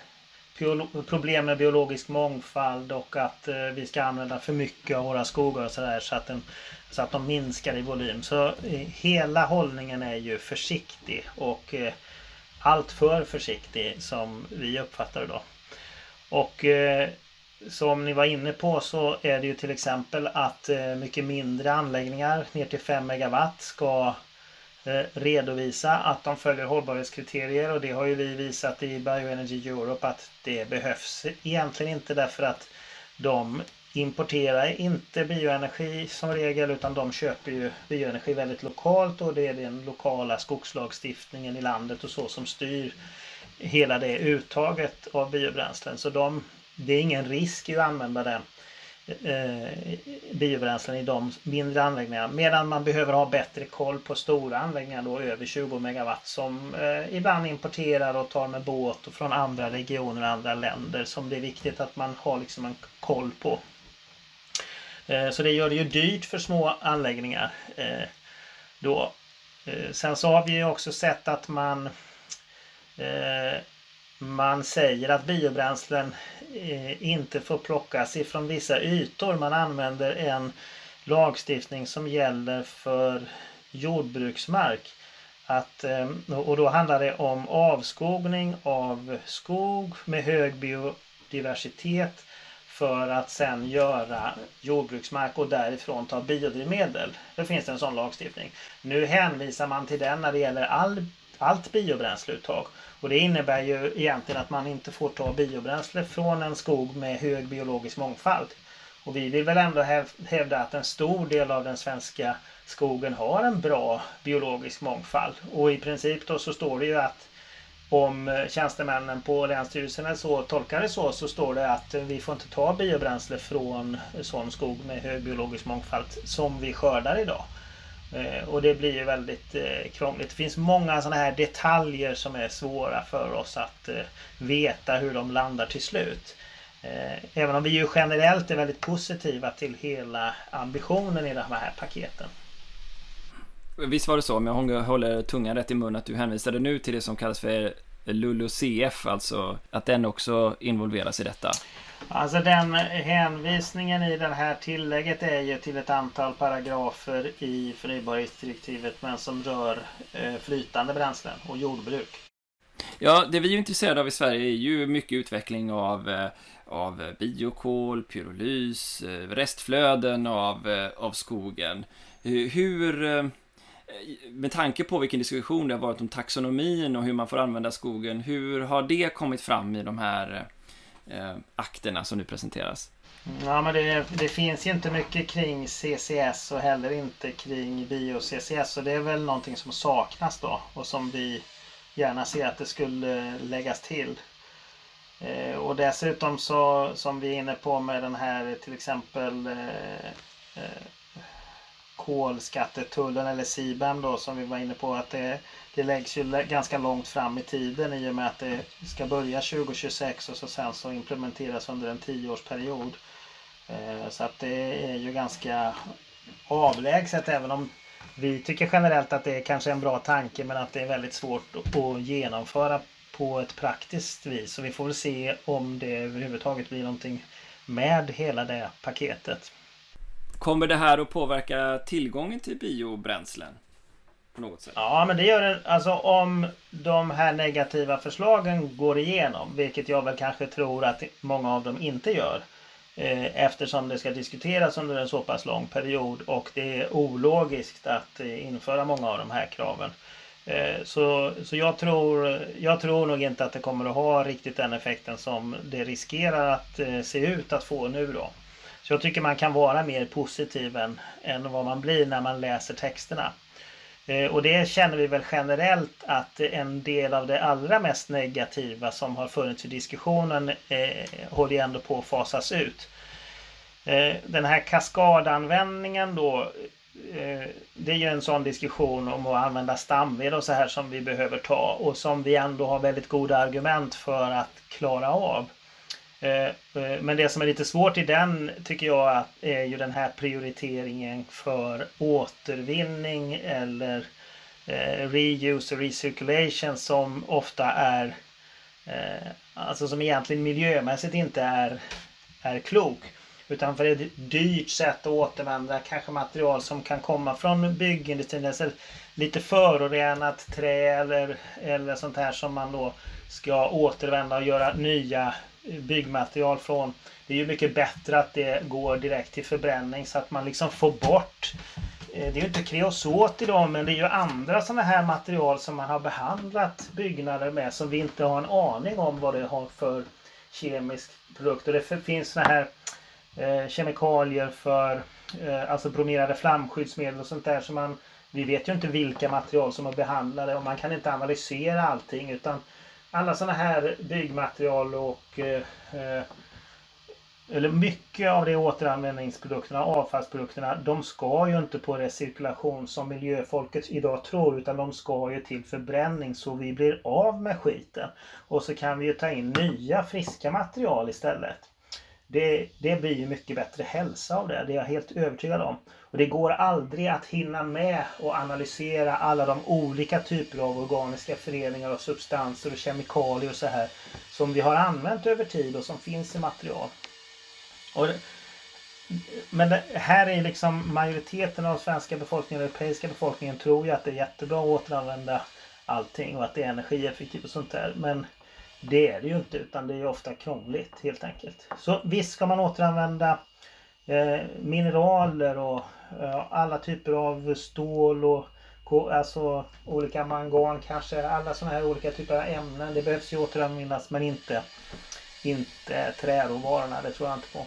problem med biologisk mångfald och att eh, vi ska använda för mycket av våra skogar och sådär så, att så att de minskar i volym. Så eh, hela hållningen är ju försiktig och eh, allt för försiktig som vi uppfattar det då. Och eh, som ni var inne på så är det ju till exempel att eh, mycket mindre anläggningar ner till 5 megawatt ska Eh, redovisa att de följer hållbarhetskriterier och det har ju vi visat i Bioenergy Europe att det behövs egentligen inte därför att de importerar inte bioenergi som regel utan de köper ju bioenergi väldigt lokalt och det är den lokala skogslagstiftningen i landet och så som styr hela det uttaget av biobränslen. Så de, det är ingen risk att använda den eh, biobränslen i de mindre anläggningarna. Medan man behöver ha bättre koll på stora anläggningar då över 20 megawatt som eh, ibland importerar och tar med båt och från andra regioner och andra länder som det är viktigt att man har liksom en koll på. Eh, så det gör det ju dyrt för små anläggningar. Eh, då. Eh, sen så har vi ju också sett att man eh, man säger att biobränslen eh, inte får plockas ifrån vissa ytor. Man använder en lagstiftning som gäller för jordbruksmark. Att, eh, och då handlar det om avskogning av skog med hög biodiversitet för att sen göra jordbruksmark och därifrån ta biodrivmedel. Det finns en sån lagstiftning. Nu hänvisar man till den när det gäller all, allt biobränsleuttag. Och det innebär ju egentligen att man inte får ta biobränsle från en skog med hög biologisk mångfald. Och vi vill väl ändå hävda att en stor del av den svenska skogen har en bra biologisk mångfald. Och i princip då så står det ju att om tjänstemännen på Länsstyrelsen så tolkar det så, så står det att vi får inte ta biobränsle från sån skog med hög biologisk mångfald som vi skördar idag. Eh, och det blir ju väldigt eh, krångligt. Det finns många sådana här detaljer som är svåra för oss att eh, veta hur de landar till slut. Även om vi ju generellt är väldigt positiva till hela ambitionen i de här paketen. Visst var det så, om jag håller tungan rätt i mun, att du hänvisade nu till det som kallas för LULUCF, alltså att den också involveras i detta? Alltså den hänvisningen i det här tillägget är ju till ett antal paragrafer i förnybarhetsdirektivet men som rör eh, flytande bränslen och jordbruk. Ja, det vi är intresserade av i Sverige är ju mycket utveckling av, eh, av biokol, pyrolys, eh, restflöden av, av skogen. Hur, med tanke på vilken diskussion det har varit om taxonomin och hur man får använda skogen, hur har det kommit fram i de här eh, akterna som nu presenteras? Ja, men det, det, finns ju inte mycket kring CCS och heller inte kring bio-CCS. Så det är väl någonting som saknas då och som vi gärna ser att det skulle läggas till. Eh, och dessutom så som vi är inne på med den här till exempel eh, eh kolskattetullen eller CBAM då som vi var inne på att det, det läggs ju ganska långt fram i tiden i och med att det ska börja 2026 och så sen så implementeras under en tioårsperiod. Eh, så att det är ju ganska avlägset även om vi tycker generellt att det är kanske en bra tanke men att det är väldigt svårt att genomföra på ett praktiskt vis. Så vi får väl se om det överhuvudtaget blir någonting med hela det paketet. Kommer det här att påverka tillgången till biobränslen? På något sätt? Ja, men det gör det. Alltså om de här negativa förslagen går igenom, vilket jag väl kanske tror att många av dem inte gör. Eh, eftersom det ska diskuteras under en så pass lång period och det är ologiskt att eh, införa många av de här kraven. Eh, så, så jag, tror, jag tror nog inte att det kommer att ha riktigt den effekten som det riskerar att eh, se ut att få nu då. Så jag tycker man kan vara mer positiv än, än vad man blir när man läser texterna. Eh, och det känner vi väl generellt att en del av det allra mest negativa som har funnits i diskussionen eh, håller ändå på att fasas ut. Eh, den här kaskadanvändningen då eh, det är ju en sån diskussion om att använda stamved och så här som vi behöver ta och som vi ändå har väldigt goda argument för att klara av. Eh, eh, men det som är lite svårt i den tycker jag är ju den här prioriteringen för återvinning eller eh, reuse och recirculation som ofta är alltså som egentligen miljömässigt inte är, är klok. Utan för ett dyrt sätt att återvända kanske material som kan komma från byggindustrin. Alltså lite förorenat trä eller, eller sånt här som man då ska återvända och göra nya byggmaterial från. Det är ju mycket bättre att det går direkt till förbränning så att man liksom får bort eh, det är ju inte kreosot idag men det är ju andra sådana här material som man har behandlat byggnader med som vi inte har en aning om vad det har för kemisk produkt. Och det finns sådana här eh, kemikalier för eh, alltså bromerade flamskyddsmedel och sånt där. Så man, vi vet ju inte vilka material som är behandlade och man kan inte analysera allting utan alla sådana här byggmaterial och eh, eh, eller mycket av de återanvändningsprodukterna, avfallsprodukterna, de ska ju inte på recirkulation som miljöfolket idag tror utan de ska ju till förbränning så vi blir av med skiten. Och så kan vi ju ta in nya friska material istället. Det, det blir ju mycket bättre hälsa av det. Det är jag helt övertygad om. Och det går aldrig att hinna med och analysera alla de olika typer av organiska föreningar och substanser och kemikalier och så här som vi har använt över tid och som finns i material. Och, men det, här är liksom majoriteten av svenska befolkningen och europeiska befolkningen tror ju att det är jättebra att återanvända allting och att det är energieffektivt och sånt där. Men det är det ju inte utan det är ofta krångligt helt enkelt. Så visst ska man återanvända eh, mineraler och eh, alla typer av stål och alltså olika mangan kanske. Alla sådana här olika typer av ämnen. Det behövs ju återanvändas men inte, inte träråvarorna. Det tror jag inte på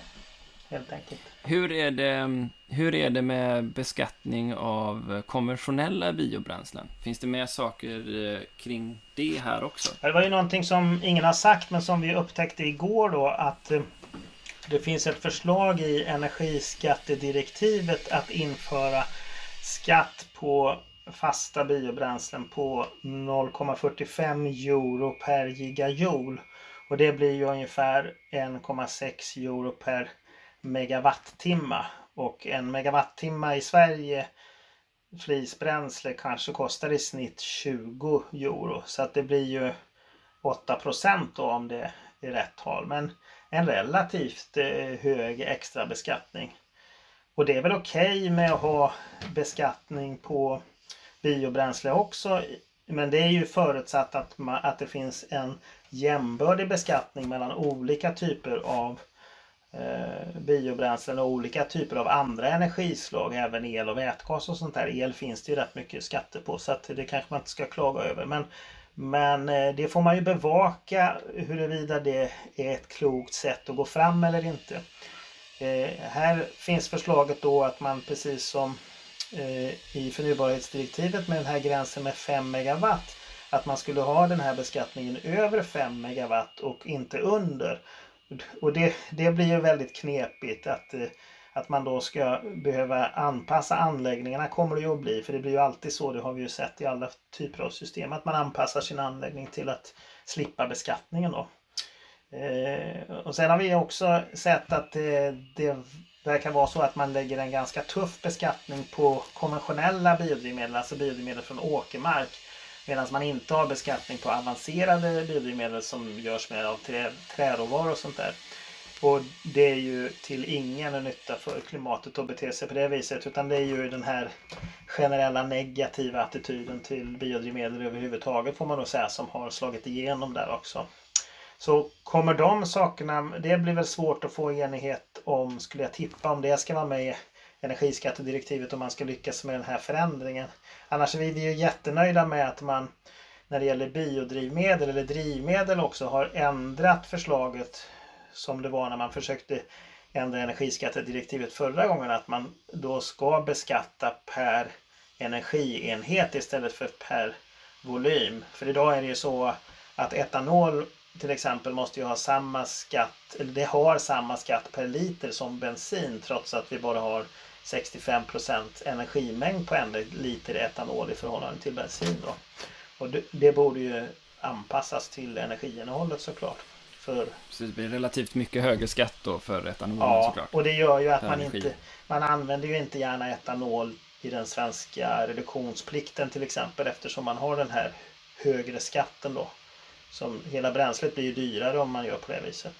helt enkelt. Hur är det, mm, hur är det med beskattning av konventionella biobränslen? Finns det mer saker eh, kring det här också? Det var ju någonting som ingen har sagt men som vi upptäckte igår då att eh, det finns ett förslag i energiskattedirektivet att införa skatt på fasta biobränslen på 0,45 euro per gigajoule. Och det blir ju ungefär 1,6 euro per megawattimmar Och en megawattimme i Sverige flisbränsle kanske kostar i snitt 20 euro. Så att det blir ju 8 procent om det är rätt tal. Men en relativt eh, hög extra beskattning. Och det är väl okej okay med att ha beskattning på biobränsle också. Men det är ju förutsatt att, man, att det finns en jämbördig beskattning mellan olika typer av eh, biobränslen och olika typer av andra energislag, även el och vätgas och sånt där. El finns det ju rätt mycket skatter på så att det kanske man inte ska klaga över. Men, men eh, det får man ju bevaka huruvida det är ett klokt sätt att gå fram eller inte. Eh, här finns förslaget då att man precis som eh, i förnybarhetsdirektivet med den här gränsen med 5 megawatt att man skulle ha den här beskattningen över 5 megawatt och inte under. Och det, det blir ju väldigt knepigt att, eh, att man då ska behöva anpassa anläggningarna kommer det ju att bli. För det blir ju alltid så, det har vi ju sett i alla typer av system, att man anpassar sin anläggning till att slippa beskattningen då. Eh, och sen har vi också sett att det, det verkar vara så att man lägger en ganska tuff beskattning på konventionella biodrivmedel, alltså biodrivmedel från åkermark. Medan man inte har beskattning på avancerade biodrivmedel som görs med av trä, träråvaror och sånt där. Och det är ju till ingen nytta för klimatet att bete sig på det viset. Utan det är ju den här generella negativa attityden till biodrivmedel överhuvudtaget får man nog säga som har slagit igenom där också. Så kommer de sakerna, det blir väl svårt att få enighet om, skulle jag tippa, om det ska vara med energiskattedirektivet om man ska lyckas med den här förändringen. Annars är vi ju jättenöjda med att man när det gäller biodrivmedel eller drivmedel också har ändrat förslaget som det var när man försökte ändra energiskattedirektivet förra gången att man då ska beskatta per energienhet istället för per volym. För idag är det ju så att etanol till exempel måste ju ha samma skatt, eller det har samma skatt per liter som bensin trots att vi bara har 65% energimängd på en liter etanol i förhållande till bensin. Då. Och det, borde ju anpassas till energiinnehållet såklart. För... Så det blir relativt mycket högre skatt då för etanol ja, såklart? och det gör ju att man inte man använder ju inte gärna etanol i den svenska reduktionsplikten till exempel eftersom man har den här högre skatten då. Som hela bränslet blir ju dyrare om man gör på det viset.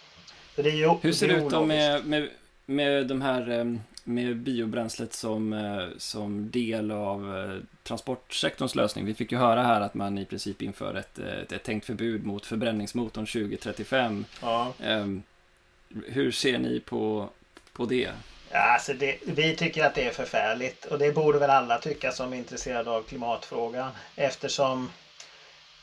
Så det är ju, Hur ser det ut då med, med, med de här eh, med biobränslet som, eh, som del av eh, transportsektorns lösning. Vi fick ju höra här att man i princip inför ett, ett, ett tänkt förbud mot förbränningsmotorn 2035. Ja. Ehm, hur ser ni på, på det? Ja, alltså det, vi tycker att det är förfärligt och det borde väl alla tycka som är intresserade av klimatfrågan eftersom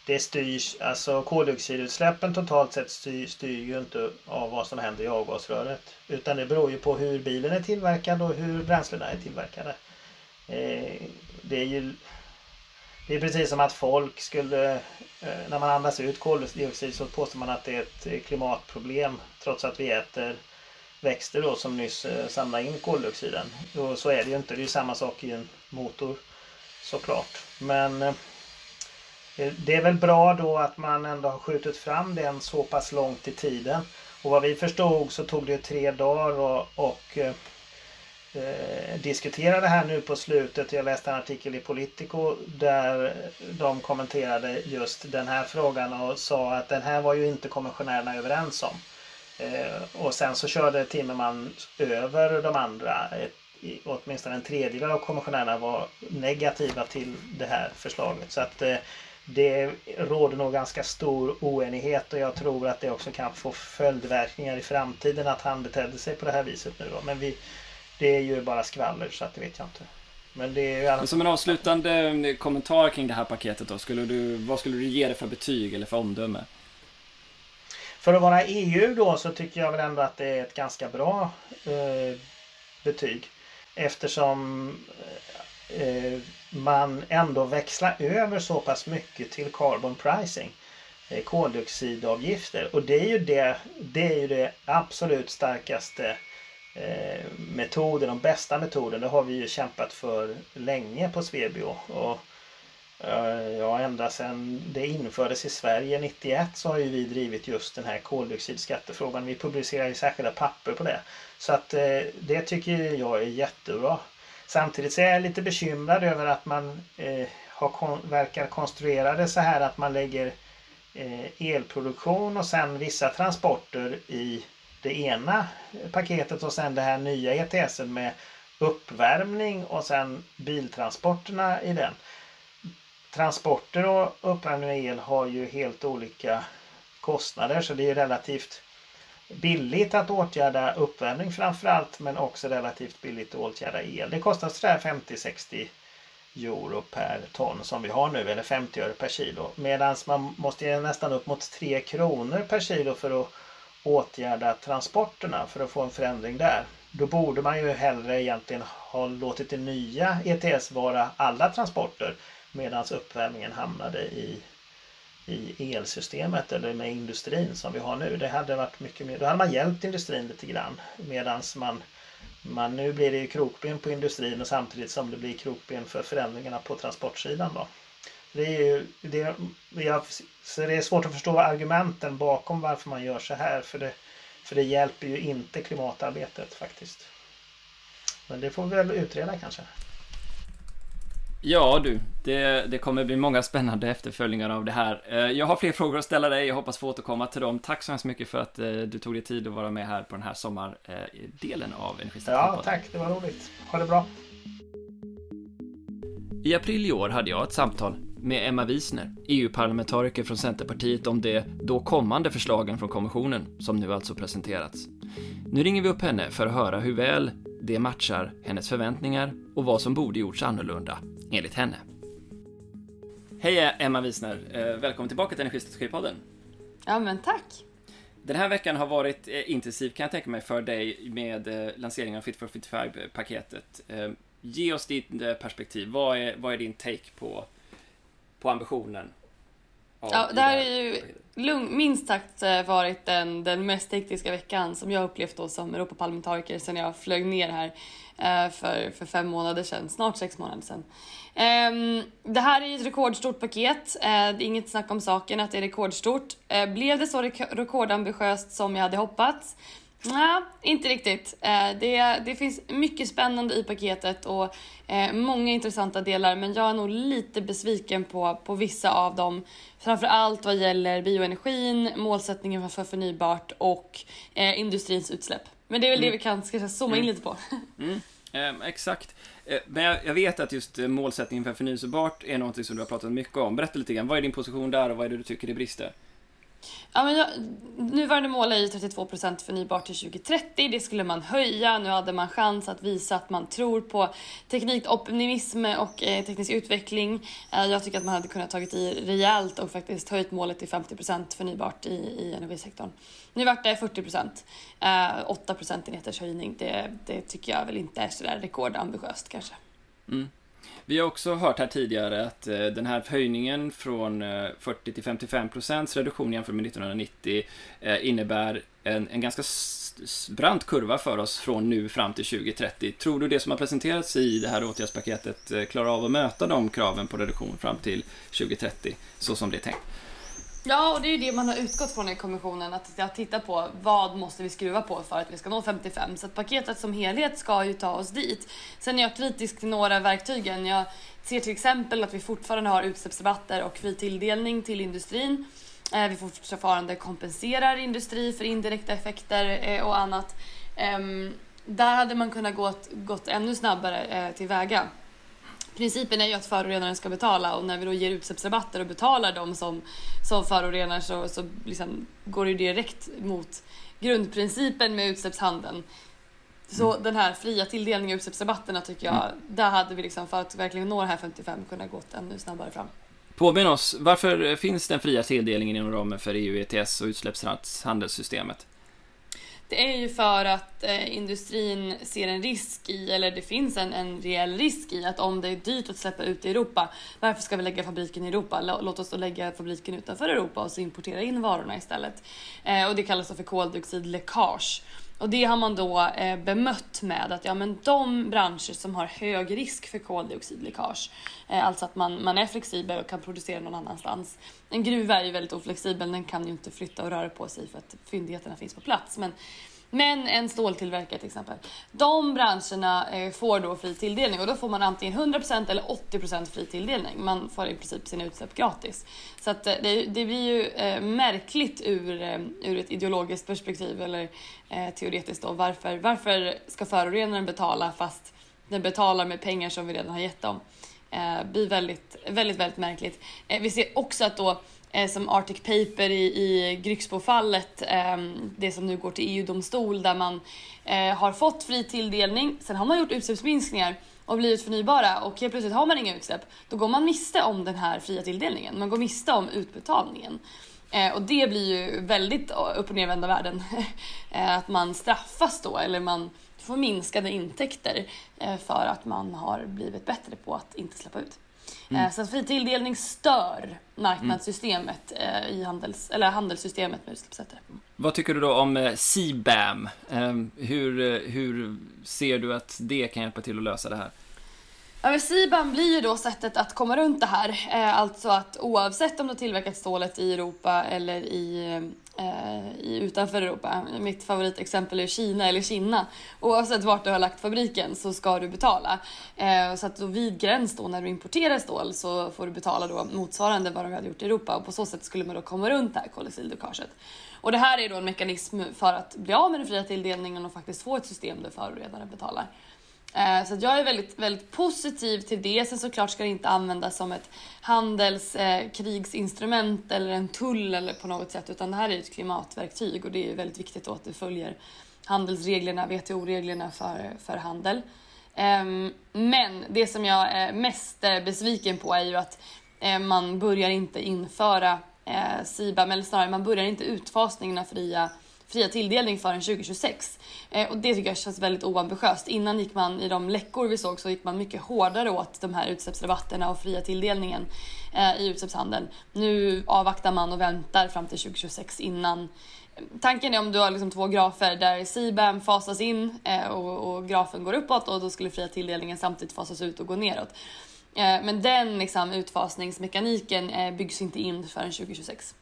det styrs, alltså koldioxidutsläppen totalt sett styr, styr ju inte av vad som händer i avgasröret. Utan det beror ju på hur bilen är tillverkad och hur bränslena är tillverkade. Eh, det är ju det är precis som att folk skulle, eh, när man andas ut koldioxid så påstår man att det är ett klimatproblem trots att vi äter växter då som nyss eh, samlar in koldioxiden. Och så är det ju inte, det är ju samma sak i en motor såklart. Men eh, Eh, det är väl bra då att man ändå har skjutit fram den så pass långt i tiden. Och vad vi förstod så tog det tre dagar och, och eh, diskutera det här nu på slutet. Jag läste en artikel i Politico där de kommenterade just den här frågan och sa att den här var ju inte kommissionärerna överens om. Eh, och sen så körde Timmerman över de andra. Ett, åtminstone en tredjedel av kommissionärerna var negativa till det här förslaget. Så att eh, det råder nog ganska stor oenighet och jag tror att det också kan få följdverkningar i framtiden att han betedde sig på det här viset nu då. Men vi, det är ju bara skvaller så att det vet jag inte. Men det är ju alla... Som en avslutande kommentar kring det här paketet då, skulle du, vad skulle du ge det för betyg eller för omdöme? För att vara EU då så tycker jag väl ändå att det är ett ganska bra eh, betyg. Eftersom Eh, man ändå växlar över så pass mycket till carbon pricing. Eh, koldioxidavgifter. Och det är ju det, det, är ju det absolut starkaste eh, metoden, de bästa metoden. Det har vi ju kämpat för länge på Svebio. Och, ja, ända sedan det infördes i Sverige 91 så har ju vi drivit just den här koldioxidskattefrågan. Vi publicerar ju särskilda papper på det. Så att det tycker jag är jättebra. Samtidigt så är jag lite bekymrad över att man eh, har kon verkar konstruera det så här att man lägger eh, elproduktion och sen vissa transporter i det ena paketet och sen det här nya ETS med uppvärmning och sen biltransporterna i den. Transporter och uppvärmning av el har ju helt olika kostnader så det är relativt billigt att åtgärda uppvärmning framförallt men också relativt billigt att åtgärda el. Det kostar sådär 50-60 euro per ton som vi har nu eller 50 öre per kilo. Medan man måste ge nästan upp mot 3 kronor per kilo för att åtgärda transporterna för att få en förändring där. Då borde man ju hellre egentligen ha låtit det nya ETS vara alla transporter medan uppvärmningen hamnade i i elsystemet eller med industrin som vi har nu. Det hade varit mycket mer, då hade man hjälpt industrin lite grann. Medans man, man nu blir det ju krokben på industrin och samtidigt som det blir krokben för förändringarna på transportsidan. Då. Det är, ju, det, jag, så det är svårt att förstå argumenten bakom varför man gör så här. För det, för det hjälper ju inte klimatarbetet faktiskt. Men det får vi väl utreda kanske. Ja du, det, det kommer bli många spännande efterföljningar av det här. Eh, jag har fler frågor att ställa dig, jag hoppas få återkomma till dem. Tack så hemskt mycket för att eh, du tog dig tid att vara med här på den här sommardelen av Energistrategipodden. Ja, tack, det var roligt. Ha det bra. I april i år hade jag ett samtal med Emma Wiesner, EU-parlamentariker från Centerpartiet om de då kommande förslagen från kommissionen, som nu alltså presenterats. Nu ringer vi upp henne för att höra hur väl det matchar hennes förväntningar och vad som borde gjorts annorlunda, enligt henne. Hej Emma Wiesner, eh, välkommen tillbaka till Energistrategipodden. Ja men tack. Den här veckan har varit eh, intensiv kan jag tänka mig för dig med eh, lanseringen av Fit for 55-paketet. Ge oss ditt perspektiv, vad är, vad är din take på, på ambitionen? Ja, det här är ju lugn, minst sagt varit den, den mest hektiska veckan som jag upplevt då som Europaparlamentariker sedan jag flög ner här Eh, för, för fem månader sedan, snart sex månader sedan. Ehm, det här är ett rekordstort paket. Eh, det är inget snack om saken att det är rekordstort. Eh, blev det så rekordambitiöst som jag hade hoppats? Nej, inte riktigt. Det, det finns mycket spännande i paketet och många intressanta delar men jag är nog lite besviken på, på vissa av dem. Framförallt vad gäller bioenergin, målsättningen för förnybart och industrins utsläpp. Men det är väl mm. det vi kan ska zooma in mm. lite på. Um, exakt. Eh, men jag vet att just eh, målsättningen för förnyelsebart är något som du har pratat mycket om. Berätta lite grann, vad är din position där och vad är det du tycker det brister? Ja, men jag, nuvarande mål är ju 32% förnybart till 2030. Det skulle man höja. Nu hade man chans att visa att man tror på teknikoptimism och eh, teknisk utveckling. Eh, jag tycker att man hade kunnat tagit i rejält och faktiskt höjt målet till 50% förnybart i, i energisektorn. Nu vart det 40%. Eh, 8 procentenheters höjning. Det, det tycker jag väl inte är sådär rekordambitiöst kanske. Mm. Vi har också hört här tidigare att eh, den här höjningen från eh, 40 till 55 procents reduktion jämfört med 1990 eh, innebär en, en ganska brant kurva för oss från nu fram till 2030. Tror du det som har presenterats i det här åtgärdspaketet klarar av att möta de kraven på reduktion fram till 2030 så som det är tänkt? Ja, och det är ju det man har utgått från i kommissionen, att jag tittar på vad måste vi skruva på för att vi ska nå 55. Så att paketet som helhet ska ju ta oss dit. Sen är jag kritisk till några verktygen. Jag ser till exempel att vi fortfarande har utsläppsrabatter och fri tilldelning till industrin. Eh, vi fortfarande kompenserar industri för indirekta effekter eh, och annat. Ehm, där hade man kunnat gått, gått ännu snabbare eh, tillväga principen är ju att förorenaren ska betala och när vi då ger utsläppsrabatter och betalar dem som, som förorenar så, så liksom går det direkt mot grundprincipen med utsläppshandeln. Så mm. den här fria tilldelningen av utsläppsrabatterna tycker jag, mm. där hade vi liksom för att verkligen nå det här 55 kunnat gått ännu snabbare fram. Påminn oss, varför finns den fria tilldelningen inom ramen för EU ETS och utsläppshandelssystemet? Det är ju för att eh, industrin ser en risk i, eller det finns en, en reell risk i att om det är dyrt att släppa ut i Europa, varför ska vi lägga fabriken i Europa? Låt oss då lägga fabriken utanför Europa och så importera in varorna istället. Eh, och det kallas för koldioxidläckage. Och det har man då eh, bemött med att ja, men de branscher som har hög risk för koldioxidläckage, eh, alltså att man, man är flexibel och kan producera någon annanstans. En gruva är ju väldigt oflexibel, den kan ju inte flytta och röra på sig för att fyndigheterna finns på plats. Men men en ståltillverkare till exempel. De branscherna eh, får då fri tilldelning och då får man antingen 100% eller 80% fri tilldelning. Man får i princip sina utsläpp gratis. Så att, eh, det, det, blir ju eh, märkligt ur, ur ett ideologiskt perspektiv eller teoretiskt då. Varför, varför ska förorenaren betala fast den betalar med pengar som vi redan har gett dem? Det blir väldigt, väldigt, väldigt märkligt. Vi ser också att då Eh, som Arctic Paper i, i Grycksbo-fallet, eh, det som nu går till EU-domstol där man eh, har fått fri tilldelning, sen har man gjort utsläppsminskningar och blivit förnybara och helt plötsligt har man inga utsläpp, då går man miste om den här fria tilldelningen. Man går miste om utbetalningen. Eh, och det blir ju väldigt eh, upp och nervända världen. eh, att man straffas då, eller man får minskade intäkter eh, för att man har blivit bättre på att inte släppa ut. Mm. Eh, så att fri tilldelning stör marknadssystemet mm. i handels, eller handelssystemet med utsläppsrätter. Vad tycker du då om CBAM? Hur, hur ser du att det kan hjälpa till att lösa det här? Ja, CBAM blir ju då sättet att komma runt det här. Eh, alltså att oavsett om du har tillverkat stålet i Europa eller i, eh, i utanför Europa. Mitt favoritexempel är Kina eller Kina. Oavsett vart du har lagt fabriken så ska du betala. Eh, så att då vid gräns då när du importerar stål så får du betala då motsvarande vad de hade gjort i Europa och på så sätt skulle man då komma runt det här koldioxidläckaget. Och det här är då en mekanism för att bli av med den fria tilldelningen och faktiskt få ett system där förorenaren betalar. Eh, så jag är väldigt, väldigt positiv till det. Sen såklart ska det inte användas som ett handelskrigsinstrument eh, eller en tull eller på något sätt utan det här är ett klimatverktyg och det är väldigt viktigt att det följer handelsreglerna, WTO-reglerna för, för handel. Ehm, men det som jag är mest eh, besviken på är ju att man börjar inte införa eh, CBAM, eller snarare man börjar inte utfasningen av fria fria tilldelning förrän 2026. Eh, och det tycker jag känns väldigt oambitiöst. Innan gick man, i de läckor vi såg, så gick man mycket hårdare åt de här utsläppsrabatterna och fria tilldelningen eh, i utsläppshandeln. Nu avvaktar man och väntar fram till 2026 innan Tanken är om du har liksom två grafer där CBAM fasas in eh, och, och, grafen går uppåt och då skulle fria tilldelningen samtidigt fasas ut och gå neråt. Eh, men den liksom, utfasningsmekaniken eh, byggs inte in förrän 2026.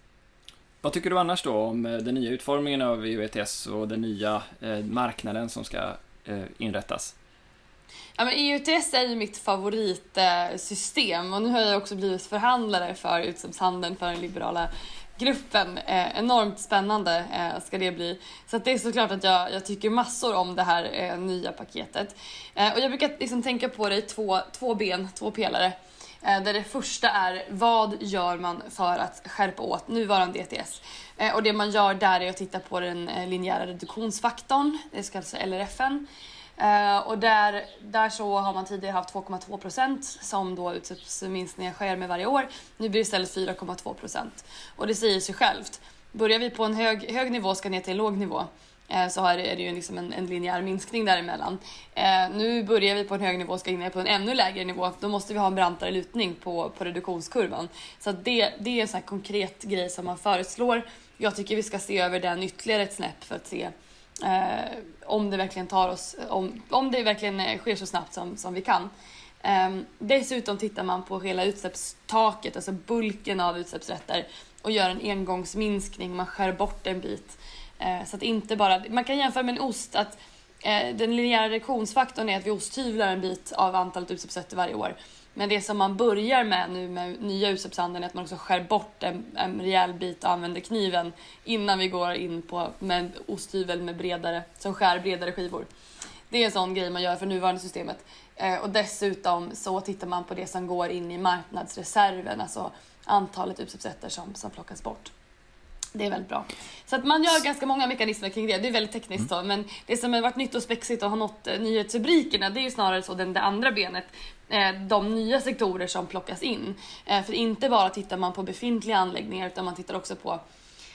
Vad tycker du annars då om eh, den nya utformningen av EU ETS och den nya eh, marknaden som ska eh, inrättas? Ja, men EUTS är ju mitt favoritsystem och nu har jag också blivit förhandlare för utsläppshandeln för den liberala gruppen. Eh, enormt spännande eh, ska det bli. Så det är såklart att jag, jag tycker massor om det här eh, nya paketet. och jag brukar liksom tänka på det i två, två ben, två pelare. Eh, där det första är vad gör man för att skärpa åt nuvarande ETS? Eh, och det man gör där är att titta på den eh, linjära reduktionsfaktorn, det ska alltså LRFen. Och där, där så har man tidigare haft 2,2 procent som då utsläppsminskningar sker med varje år. Nu blir det istället 4,2 procent. Och det säger sig självt. Börjar vi på en hög, hög nivå ska ner till en låg nivå Eh, så är det ju liksom en, en linjär minskning däremellan. Eh, nu börjar vi på en hög nivå och ska in på en ännu lägre nivå. Då måste vi ha en brantare lutning på, på reduktionskurvan. Så det, det är en sån konkret grej som man föreslår. Jag tycker vi ska se över den ytterligare ett snäpp för att se eh, om det verkligen tar oss, om, om det verkligen eh, sker så snabbt som, som vi kan. Eh, dessutom tittar man på hela utsläppstaket, alltså bulken av utsläppsrätter och gör en engångsminskning, man skär bort en bit. Eh, så att inte bara, man kan jämföra med en ost att eh, den linjära reduktionsfaktorn är att vi osthyvlar en bit av antalet utsläppsrätter varje år. Men det som man börjar med nu med nya utsläppshandeln är att man också skär bort en, en rejäl bit och använder kniven innan vi går in på med en osthyvel med bredare, som skär bredare skivor. Det är en sån grej man gör för nuvarande systemet. Eh, och dessutom så tittar man på det som går in i marknadsreserven, alltså antalet utsläppsrätter som, som plockas bort. Det är väldigt bra. Så att man gör ganska många mekanismer kring det. Det är väldigt tekniskt mm. så, men det som har varit nytt och spexigt och har nått eh, nyhetsrubrikerna det är ju snarare så den, det andra benet. Eh, de nya sektorer som plockas in. Eh, för inte bara tittar man på befintliga anläggningar utan man tittar också på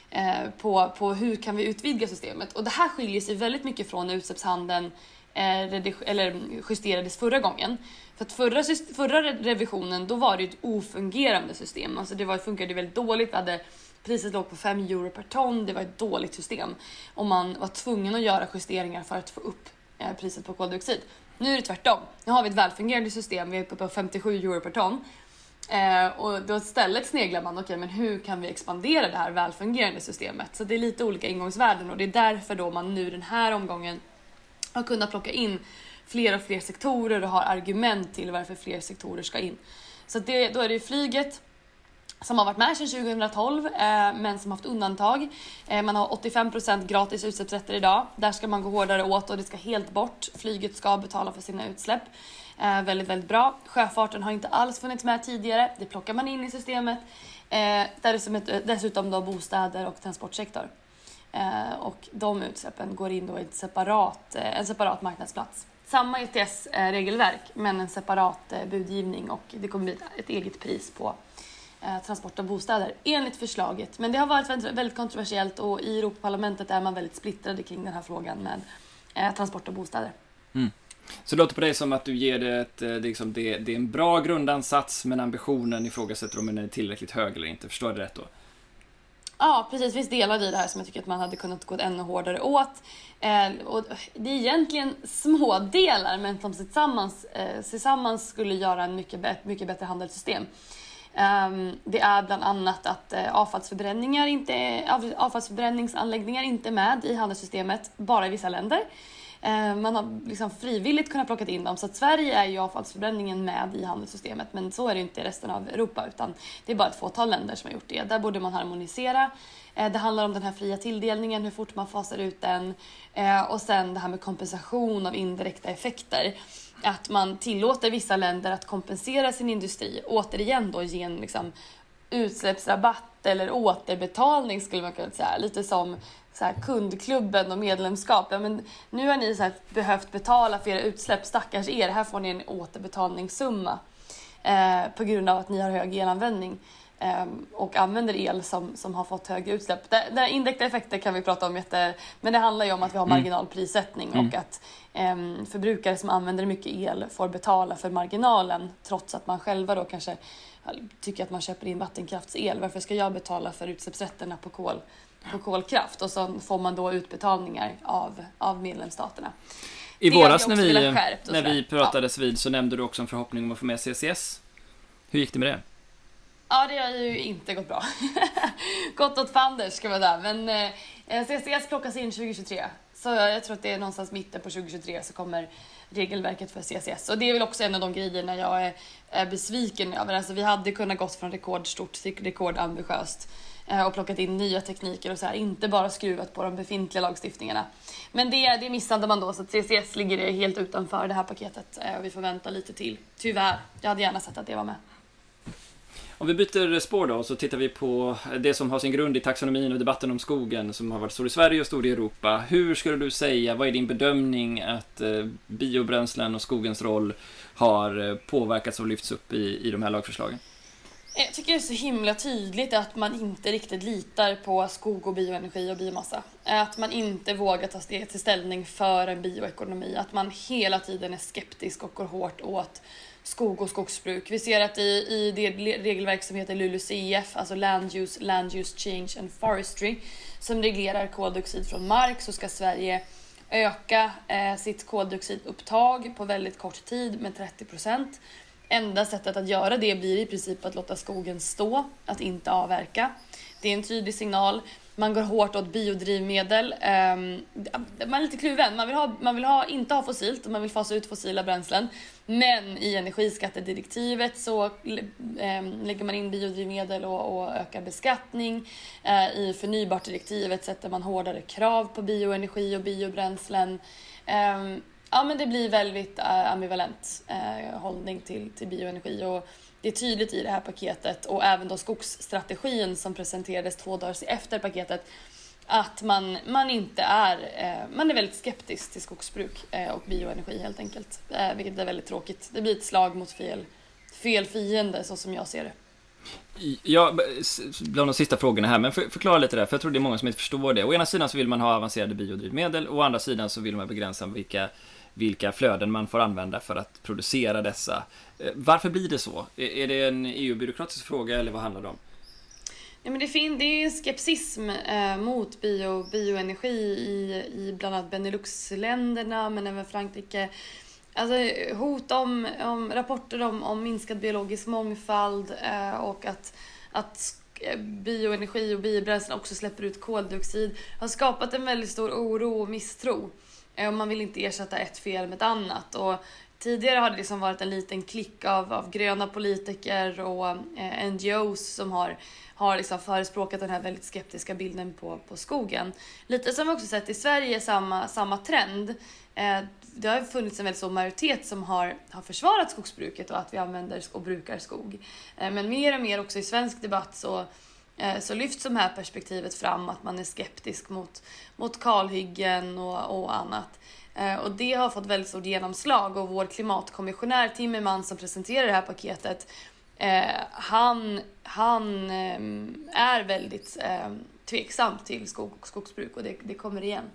eh, på, på hur kan vi utvidga systemet. Och det här skiljer sig väldigt mycket från när utsläppshandeln eh, eller justerades förra gången. För att förra, förra revisionen då var det ett ofungerande system. Alltså det var, funkade väldigt dåligt. Vi hade Priset låg på 5 euro per ton. Det var ett dåligt system. Och man var tvungen att göra justeringar för att få upp eh, priset på koldioxid. Nu är det tvärtom. Nu har vi ett välfungerande system. Vi är uppe på 57 euro per ton. Eh, och då istället sneglar man, okej okay, men hur kan vi expandera det här välfungerande systemet? Så det är lite olika ingångsvärden och det är därför då man nu den här omgången har kunnat plocka in fler och fler sektorer och har argument till varför fler sektorer ska in. Så det, då är det flyget, som har varit med sedan 2012 eh, men som haft undantag. Eh, man har 85% gratis utsläppsrätter idag. Där ska man gå hårdare åt och det ska helt bort. Flyget ska betala för sina utsläpp. Eh, väldigt, väldigt bra. Sjöfarten har inte alls funnits med tidigare. Det plockar man in i systemet. Eh, eh dessutom då bostäder och transportsektor. Eh, och de utsläppen går in då i ett separat, eh, en separat marknadsplats. Samma ETS-regelverk eh, men en separat eh, budgivning och det kommer bli ett eget pris på transport av bostäder enligt förslaget. Men det har varit väldigt kontroversiellt och i Europaparlamentet är man väldigt splittrade kring den här frågan med eh, transport av bostäder. Mm. Så det låter på dig som att du ger det ett, eh, liksom det, det är en bra grundansats men ambitionen ifrågasätter om den är tillräckligt hög eller inte. Förstår jag det rätt då? Ja, precis. Det finns delar i det här som jag tycker att man hade kunnat gå ännu hårdare åt. Eh, och det är egentligen små delar men som tillsammans, eh, tillsammans skulle göra en mycket, mycket bättre handelssystem. Ehm, det är bland annat att eh, avfallsförbränningar inte avfallsförbränningsanläggningar inte är med i handelssystemet, bara i vissa länder. Eh, man har liksom frivilligt kunnat plocka in dem, så att Sverige är ju avfallsförbränningen med i handelssystemet, men så är det inte i resten av Europa, utan det är bara ett fåtal länder som har gjort det. Där borde man harmonisera. Eh, det handlar om den här fria tilldelningen, hur fort man fasar ut den eh, och sen det här med kompensation av indirekta effekter att man tillåter vissa länder att kompensera sin industri. Återigen då ge en liksom, utsläppsrabatt eller återbetalning skulle man kunna säga. Lite som så här, kundklubben och medlemskap. Ja, men nu har ni så här, behövt betala för era utsläpp, stackars er. Här får ni en återbetalningssumma eh, på grund av att ni har hög elanvändning eh, och använder el som, som har fått högre utsläpp. Det, det indirekta effekter kan vi prata om jätte... Men det handlar ju om att vi har mm. marginalprissättning mm. och att eh, förbrukare som använder mycket el får betala för marginalen trots att man själva då kanske tycker att man köper in vattenkraftsel. Varför ska jag betala för utsläppsrätterna på, kol, på kolkraft? Och så får man då utbetalningar av, av medlemsstaterna. I det våras när vi, när vi pratades ja. vid så nämnde du också en förhoppning om att få med CCS. Hur gick det med det? Ja, det har ju inte gått bra. gått åt fanders ska man säga. Men eh, CCS plockas in 2023. Så jag tror att det är någonstans mitten på 2023 så kommer regelverket för CCS. Och det är väl också en av de grejerna jag är, är besviken över. Alltså vi hade kunnat gått från rekordstort till rekordambitiöst eh, Eh, och plockat in nya tekniker och så här, inte bara skruvat på de befintliga lagstiftningarna. Men det, det missade man då, så CCS ligger helt utanför det här paketet eh, och vi får vänta lite till. Tyvärr, jag hade gärna sett att det var med. Om vi byter spår då, så tittar vi på det som har sin grund i taxonomin och debatten om skogen som har varit stor i Sverige och stor i Europa. Hur skulle du säga, vad är din bedömning att eh, biobränslen och skogens roll har påverkats och lyfts upp i, i de här lagförslagen? Eh, jag tycker det är så himla tydligt att man inte riktigt litar på skog och bioenergi och biomassa. Att man inte vågar ta steg till ställning för en bioekonomi. Att man hela tiden är skeptisk och går hårt åt skog och skogsbruk. Vi ser att i, i det regelverk som heter LULUCF, alltså Land Use, Land Use Change and Forestry, som reglerar koldioxid från mark, så ska Sverige öka eh, sitt koldioxidupptag på väldigt kort tid med 30 procent. Enda sättet att göra det blir i princip att låta skogen stå, att inte avverka. Det är en tydlig signal. Man går hårt åt biodrivmedel. Ehm, man är lite kluven. Man vill, ha, man vill ha, inte ha fossilt och man vill fasa ut fossila bränslen. Men i energiskattedirektivet så ehm, lägger man in biodrivmedel och, och ökar beskattning. Eh, I förnybartdirektivet sätter man hårdare krav på bioenergi och biobränslen. Ehm, Ja, men det blir väldigt eh, ambivalent uh, hållning till, till bioenergi. Och det är tydligt i det här paketet och även då skogsstrategin som presenterades två dagar efter paketet att man, man inte är, eh, man är väldigt skeptisk till skogsbruk eh, och bioenergi helt enkelt. Eh, vilket är väldigt tråkigt. Det blir ett slag mot fel, fel fiende så som jag ser det. Ja, bland de sista frågorna här, men för, förklara lite där, för jag tror det är många som inte förstår det. Å ena sidan så vill man ha avancerade biodrivmedel, å andra sidan så vill man begränsa vilka vilka flöden man får använda för att producera dessa. Eh, varför blir det så? Är det en EU-byråkratisk fråga eller vad handlar det om? Nej, men det, fin- det är skepsism eh, mot bio, bioenergi i, i bland annat Beneluxländerna men även Frankrike. Alltså hot om, om rapporter om, om minskad biologisk mångfald eh, och att, att bioenergi och biobränslen också släpper ut koldioxid har skapat en väldigt stor oro och misstro. Eh, och man vill inte ersätta ett fel med ett annat. Och tidigare har det liksom varit en liten klick av, av gröna politiker och eh, NGOs som har, har liksom förespråkat den här väldigt skeptiska bilden på, på skogen. Lite som vi också sett i Sverige, samma, samma trend. Eh, det har funnits en väldigt stor majoritet som har, har försvarat skogsbruket och att vi använder och brukar skog. Eh, men mer och mer också i svensk debatt så Eh, så lyfts det här perspektivet fram att man är skeptisk mot, mot kalhyggen och, och annat. Eh, och det har fått väldigt stort genomslag och vår klimatkommissionär Timmermans som presenterar det här paketet eh, han, han ehm, är väldigt ehm, tveksam till skog och skogsbruk och det, det kommer igen.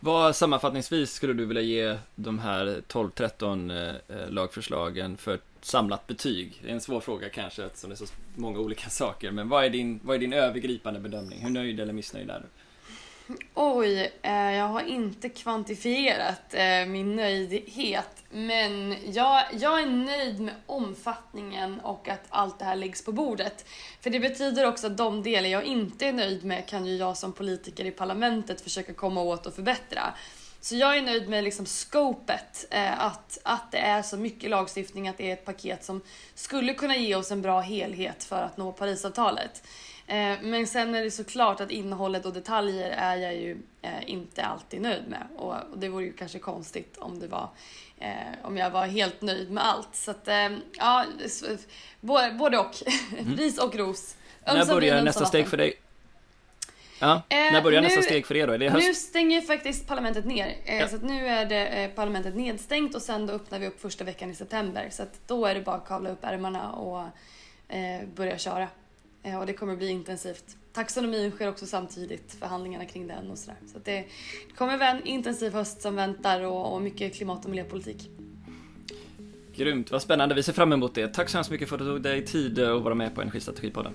Vad sammanfattningsvis skulle du vilja ge de här 12-13 lagförslagen för samlat betyg? Det är en svår fråga kanske eftersom det är så många olika saker, men vad är din, vad är din övergripande bedömning? Hur nöjd eller missnöjd är du? Oj, eh, jag har inte kvantifierat eh, min nöjdhet. Men jag, jag är nöjd med omfattningen och att allt det här läggs på bordet. För det betyder också att de delar jag inte är nöjd med kan ju jag som politiker i parlamentet försöka komma åt och förbättra. Så jag är nöjd med liksom scopet, eh, att, att det är så mycket lagstiftning, att det är ett paket som skulle kunna ge oss en bra helhet för att nå Parisavtalet. Eh, men sen är det såklart att innehållet och detaljer är jag ju eh, inte alltid nöjd med. Och, och det vore ju kanske konstigt om det var eh, om jag var helt nöjd med allt. Så att, eh, ja, både, både och. Mm. Ris och ros. När börjar nästa steg för dig? Ja, när eh, börjar nu, nästa steg för er då? Är det höst? Nu stänger faktiskt parlamentet ner. Eh, ja. Så att nu är det parlamentet nedstängt och sen då öppnar vi upp första veckan i september. Så att då är det bara att kavla upp ärmarna och börja köra. Eh, och det kommer bli intensivt. Taxonomin sker också samtidigt, förhandlingarna kring den och sådär. Så det kommer vara en intensiv höst som väntar och, och mycket klimat och miljöpolitik. Grymt, vad spännande. Vi ser fram emot det. Tack så hemskt mycket för att du tog dig tid att vara med på Energistrategipodden.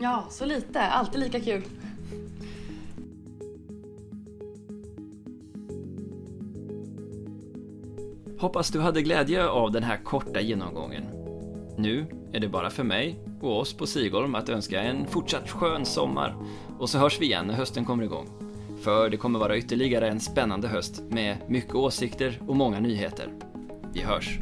Ja, så lite. Alltid lika kul. Hoppas du hade glädje av den här korta genomgången. Nu är det bara för mig och oss på Sigolm att önska en fortsatt skön sommar. Och så hörs vi igen när hösten kommer igång. För det kommer vara ytterligare en spännande höst med mycket åsikter och många nyheter. Vi hörs!